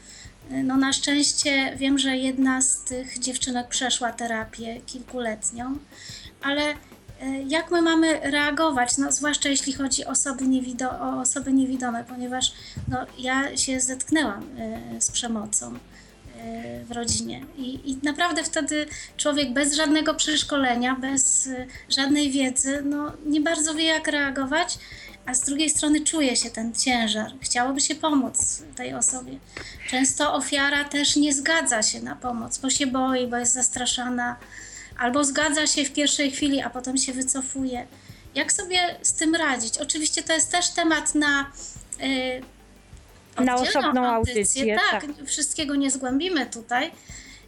E, No na szczęście wiem, że jedna z tych dziewczynek przeszła terapię kilkuletnią, ale e, jak my mamy reagować, no, zwłaszcza jeśli chodzi osoby, niewido- o osoby niewidome, ponieważ no, ja się zetknęłam e, z przemocą w rodzinie I, i naprawdę wtedy człowiek bez żadnego przeszkolenia, bez e, żadnej wiedzy, no, nie bardzo wie jak reagować, a z drugiej strony czuje się ten ciężar. Chciałoby się pomóc tej osobie. Często ofiara też nie zgadza się na pomoc, bo się boi, bo jest zastraszana, albo zgadza się w pierwszej chwili, a potem się wycofuje. Jak sobie z tym radzić? Oczywiście to jest też temat na. y, Na osobną audycję, Tak, wszystkiego nie zgłębimy tutaj.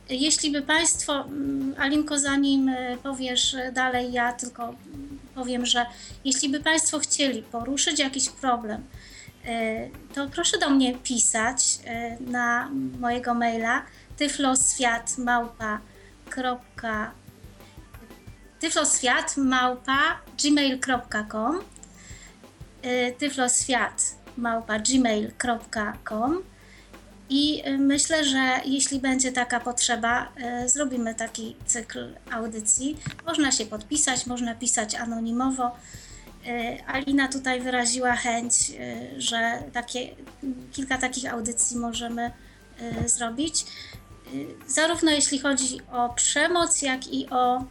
Jeśli by Państwo, mm, Alinko, zanim y, powiesz dalej, ja tylko mm, powiem, że jeśli by Państwo chcieli poruszyć jakiś problem, y, to proszę do mnie pisać y, na mojego maila tyfloswiatmałpa.com tyfloswiat.gmail.com y, tyfloswiat.gmail.com i y, myślę, że jeśli będzie taka potrzeba, y, zrobimy taki cykl audycji. Można się podpisać, można pisać anonimowo. Y, Alina tutaj wyraziła chęć, że takie, kilka takich audycji możemy zrobić. Zarówno jeśli chodzi o przemoc, jak i o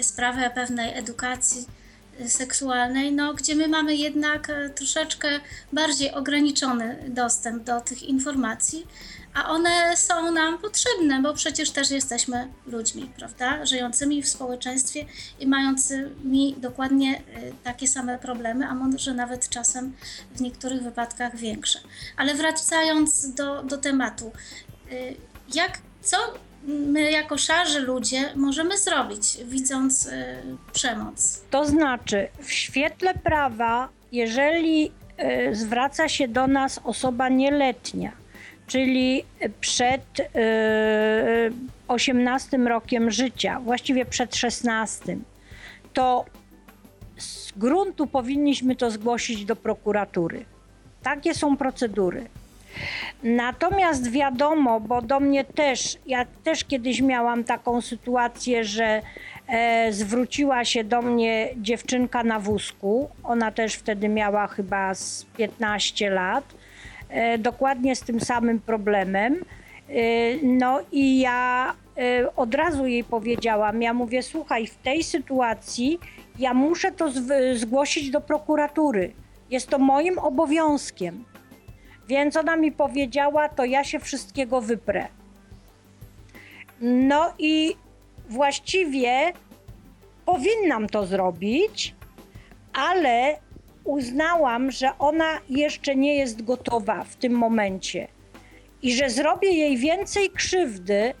sprawę pewnej edukacji seksualnej, no, gdzie my mamy jednak e, troszeczkę bardziej ograniczony dostęp do tych informacji, a one są nam potrzebne, bo przecież też jesteśmy ludźmi, prawda? Żyjącymi w społeczeństwie i mającymi dokładnie y, takie same problemy, a może nawet czasem w niektórych wypadkach większe. Ale wracając do, do tematu, y, jak, co my jako szarzy ludzie możemy zrobić, widząc y, przemoc? To znaczy, w świetle prawa, jeżeli e, zwraca się do nas osoba nieletnia, czyli przed e, 18 rokiem życia, właściwie przed 16, to z gruntu powinniśmy to zgłosić do prokuratury. Takie są procedury. Natomiast wiadomo, bo do mnie też, ja też kiedyś miałam taką sytuację, że e, zwróciła się do mnie dziewczynka na wózku. Ona też wtedy miała chyba z 15 lat, e, dokładnie z tym samym problemem. E, no i ja e, od razu jej powiedziałam, ja mówię, słuchaj, w tej sytuacji ja muszę to zgłosić do prokuratury. Jest to moim obowiązkiem. Więc ona mi powiedziała, to ja się wszystkiego wyprę. No i właściwie powinnam to zrobić, ale uznałam, że ona jeszcze nie jest gotowa w tym momencie i że zrobię jej więcej krzywdy.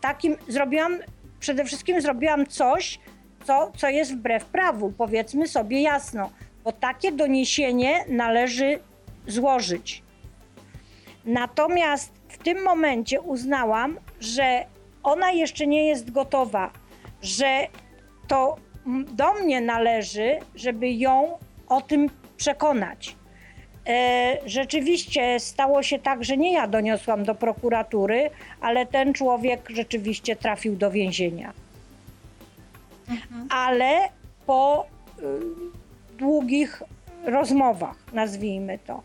Takim zrobiłam, przede wszystkim zrobiłam coś, co, co jest wbrew prawu, powiedzmy sobie jasno, bo takie doniesienie należy złożyć. Natomiast w tym momencie uznałam, że ona jeszcze nie jest gotowa, że to do mnie należy, żeby ją o tym przekonać. E, rzeczywiście stało się tak, że nie ja doniosłam do prokuratury, ale ten człowiek rzeczywiście trafił do więzienia. Ale po y, długich rozmowach, nazwijmy to.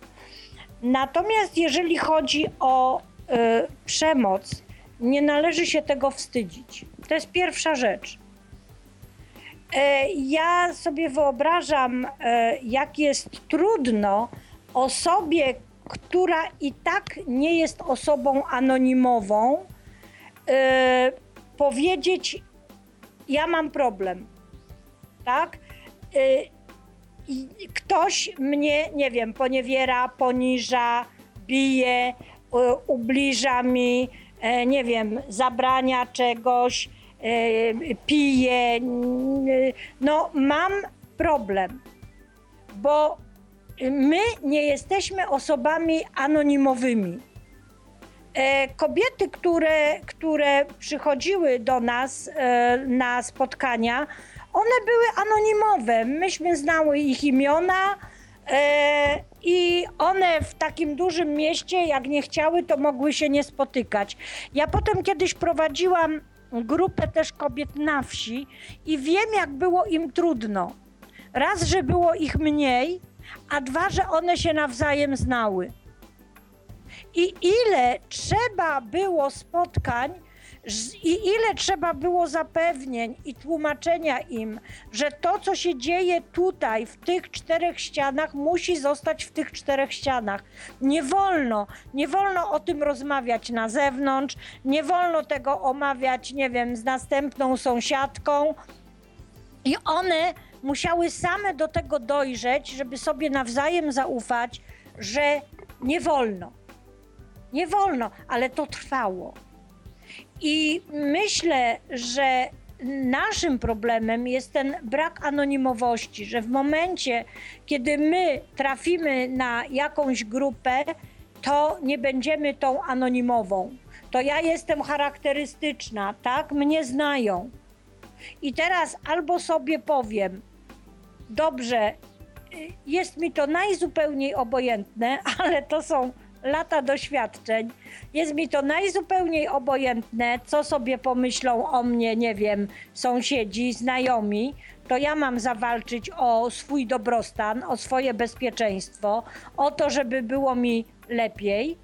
Natomiast jeżeli chodzi o y, przemoc, nie należy się tego wstydzić. To jest pierwsza rzecz. E, ja sobie wyobrażam, e, jak jest trudno osobie, która i tak nie jest osobą anonimową, powiedzieć: Ja mam problem. Tak? Ktoś mnie, nie wiem, poniewiera, poniża, bije, u- ubliża mi, e, nie wiem, zabrania czegoś, e, pije. No, mam problem, bo my nie jesteśmy osobami anonimowymi. E, Kobiety, które, które przychodziły do nas e, na spotkania, one były anonimowe. Myśmy znały ich imiona e, i one w takim dużym mieście, jak nie chciały, to mogły się nie spotykać. Ja potem kiedyś prowadziłam grupę też kobiet na wsi i wiem, jak było im trudno. Raz, że było ich mniej, a dwa, że one się nawzajem znały. I ile trzeba było spotkań, i ile trzeba było zapewnień i tłumaczenia im, że to, co się dzieje tutaj, w tych czterech ścianach, musi zostać w tych czterech ścianach. Nie wolno, nie wolno o tym rozmawiać na zewnątrz, nie wolno tego omawiać, nie wiem, z następną sąsiadką. I one musiały same do tego dojrzeć, żeby sobie nawzajem zaufać, że nie wolno. Nie wolno, ale to trwało. I myślę, że naszym problemem jest ten brak anonimowości, że w momencie, kiedy my trafimy na jakąś grupę, to nie będziemy tą anonimową. To ja jestem charakterystyczna, tak? Mnie znają. I teraz albo sobie powiem, dobrze, y, jest mi to najzupełniej obojętne, ale to są lata doświadczeń. Jest mi to najzupełniej obojętne, co sobie pomyślą o mnie, nie wiem, sąsiedzi, znajomi. To ja mam zawalczyć o swój dobrostan, o swoje bezpieczeństwo, o to, żeby było mi lepiej.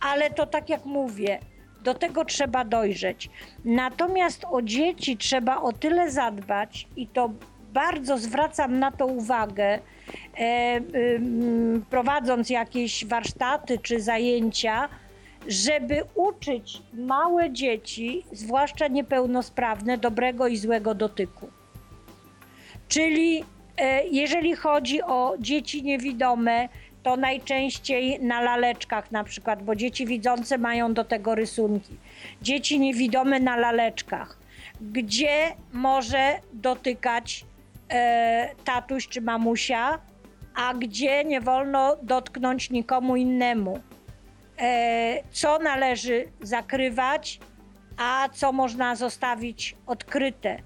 Ale to tak jak mówię, do tego trzeba dojrzeć. Natomiast o dzieci trzeba o tyle zadbać i to bardzo zwracam na to uwagę, e, prowadząc jakieś warsztaty czy zajęcia, żeby uczyć małe dzieci, zwłaszcza niepełnosprawne, dobrego i złego dotyku. Czyli e, jeżeli chodzi o dzieci niewidome, to najczęściej na laleczkach na przykład, bo dzieci widzące mają do tego rysunki. Dzieci niewidome na laleczkach, gdzie może dotykać e, tatuś czy mamusia, a gdzie nie wolno dotknąć nikomu innemu. E, co należy zakrywać, a co można zostawić odkryte.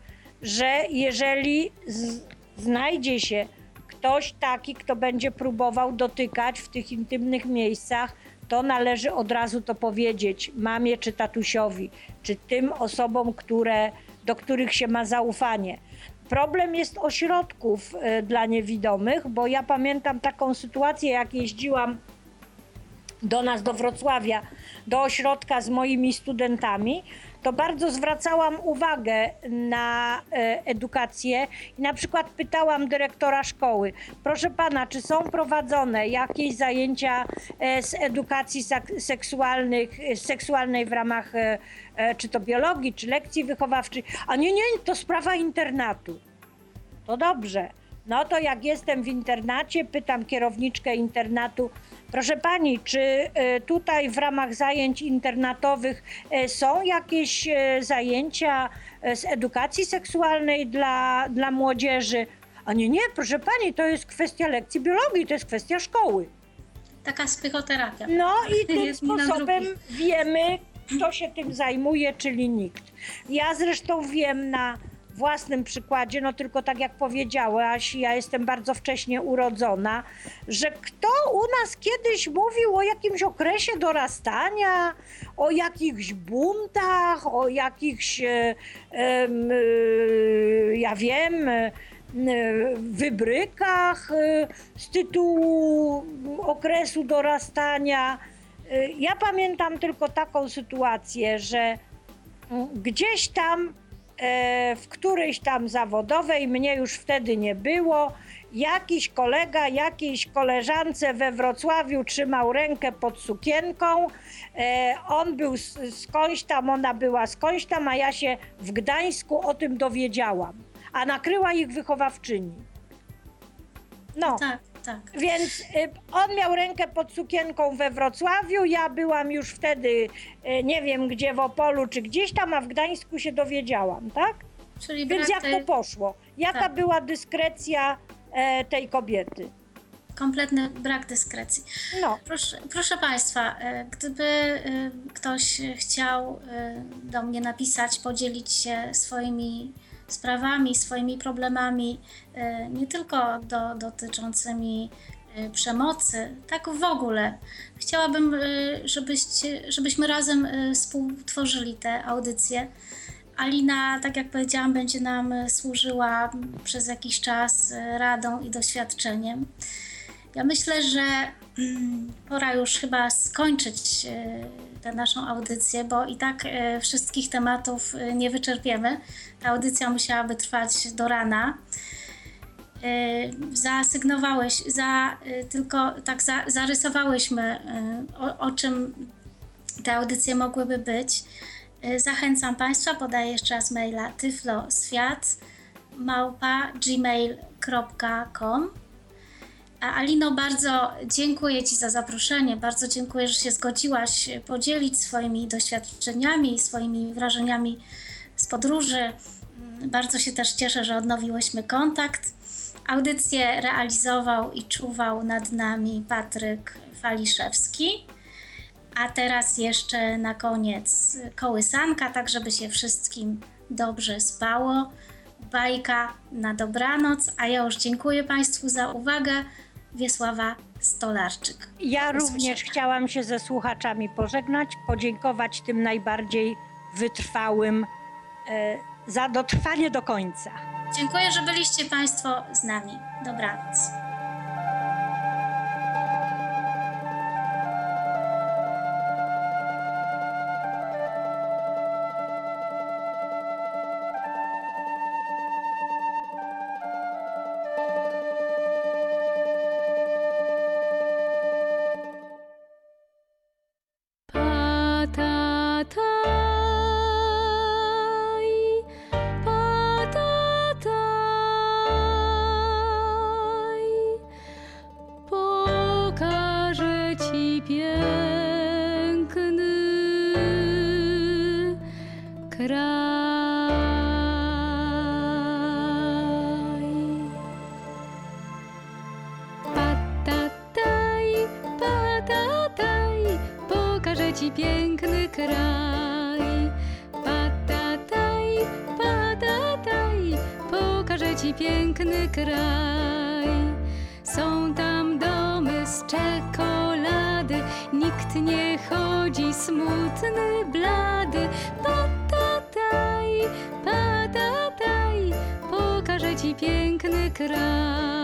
Że jeżeli z, znajdzie się ktoś taki, kto będzie próbował dotykać w tych intymnych miejscach, to należy od razu to powiedzieć mamie czy tatusiowi, czy tym osobom, które, do których się ma zaufanie. Problem jest ośrodków e, dla niewidomych, bo ja pamiętam taką sytuację, jak jeździłam do nas, do Wrocławia, do ośrodka z moimi studentami, to bardzo zwracałam uwagę na e, edukację i na przykład pytałam dyrektora szkoły, proszę pana, czy są prowadzone jakieś zajęcia e, z edukacji seksualnych, e, seksualnej w ramach czy to biologii, czy lekcji wychowawczych? A nie, nie, to sprawa internatu. To dobrze. No to jak jestem w internacie, pytam kierowniczkę internatu, proszę pani, czy e, tutaj w ramach zajęć internatowych e, są jakieś e, zajęcia z edukacji seksualnej dla, dla młodzieży? A nie, nie, proszę pani, to jest kwestia lekcji biologii, to jest kwestia szkoły. Taka psychoterapia. No i tym sposobem wiemy, kto się tym zajmuje, czyli nikt. Ja zresztą wiem na własnym przykładzie, no tylko tak jak powiedziałaś, ja jestem bardzo wcześnie urodzona, że kto u nas kiedyś mówił o jakimś okresie dorastania, o jakichś buntach, o jakichś, e, e, ja wiem, e, wybrykach e, z tytułu okresu dorastania. E, Ja pamiętam tylko taką sytuację, że gdzieś tam e, w którejś tam zawodowej, mnie już wtedy nie było, jakiś kolega jakiejś koleżance we Wrocławiu trzymał rękę pod sukienką. E, on był s- skądś tam, ona była skądś tam, a ja się w Gdańsku o tym dowiedziałam. A nakryła ich wychowawczyni. No. Tak, tak. Więc y, on miał rękę pod sukienką we Wrocławiu, ja byłam już wtedy y, nie wiem gdzie w Opolu czy gdzieś tam, a w Gdańsku się dowiedziałam, tak? Czyli Więc brak jak tej- to poszło? Jaka Tak. była dyskrecja e, tej kobiety? kompletny brak dyskrecji. No, Proszę, proszę Państwa, e, gdyby e, ktoś chciał e, do mnie napisać, podzielić się swoimi sprawami, swoimi problemami, e, nie tylko do, dotyczącymi e, przemocy, tak w ogóle. Chciałabym, e, żebyście, żebyśmy razem współtworzyli te audycje. Alina, tak jak powiedziałam, będzie nam służyła przez jakiś czas radą i doświadczeniem. Ja myślę, że mm, pora już chyba skończyć tę naszą audycję, bo i tak e, wszystkich tematów e, nie wyczerpiemy. Ta audycja musiałaby trwać do rana. E, Zasygnowałeś, za, tylko tak za, zarysowałyśmy, o, o czym te audycje mogłyby być. Zachęcam Państwa, podaję jeszcze raz maila tyfloswiat małpa gmail.com Alino, bardzo dziękuję Ci za zaproszenie. Bardzo dziękuję, że się zgodziłaś podzielić swoimi doświadczeniami, swoimi wrażeniami z podróży. Bardzo się też cieszę, że odnowiłyśmy kontakt. Audycję realizował i czuwał nad nami Patryk Faliszewski. A teraz jeszcze na koniec kołysanka, tak żeby się wszystkim dobrze spało. Bajka na dobranoc, a ja już dziękuję Państwu za uwagę. Wiesława Stolarczyk. ja również chciałam się ze słuchaczami pożegnać, podziękować tym najbardziej wytrwałym e, za dotrwanie do końca. Dziękuję, że byliście Państwo z nami. Dobranoc. Kraj. Patataj, patataj, pokażę ci piękny kraj. Patataj, patataj, pokażę ci piękny kraj. Piękny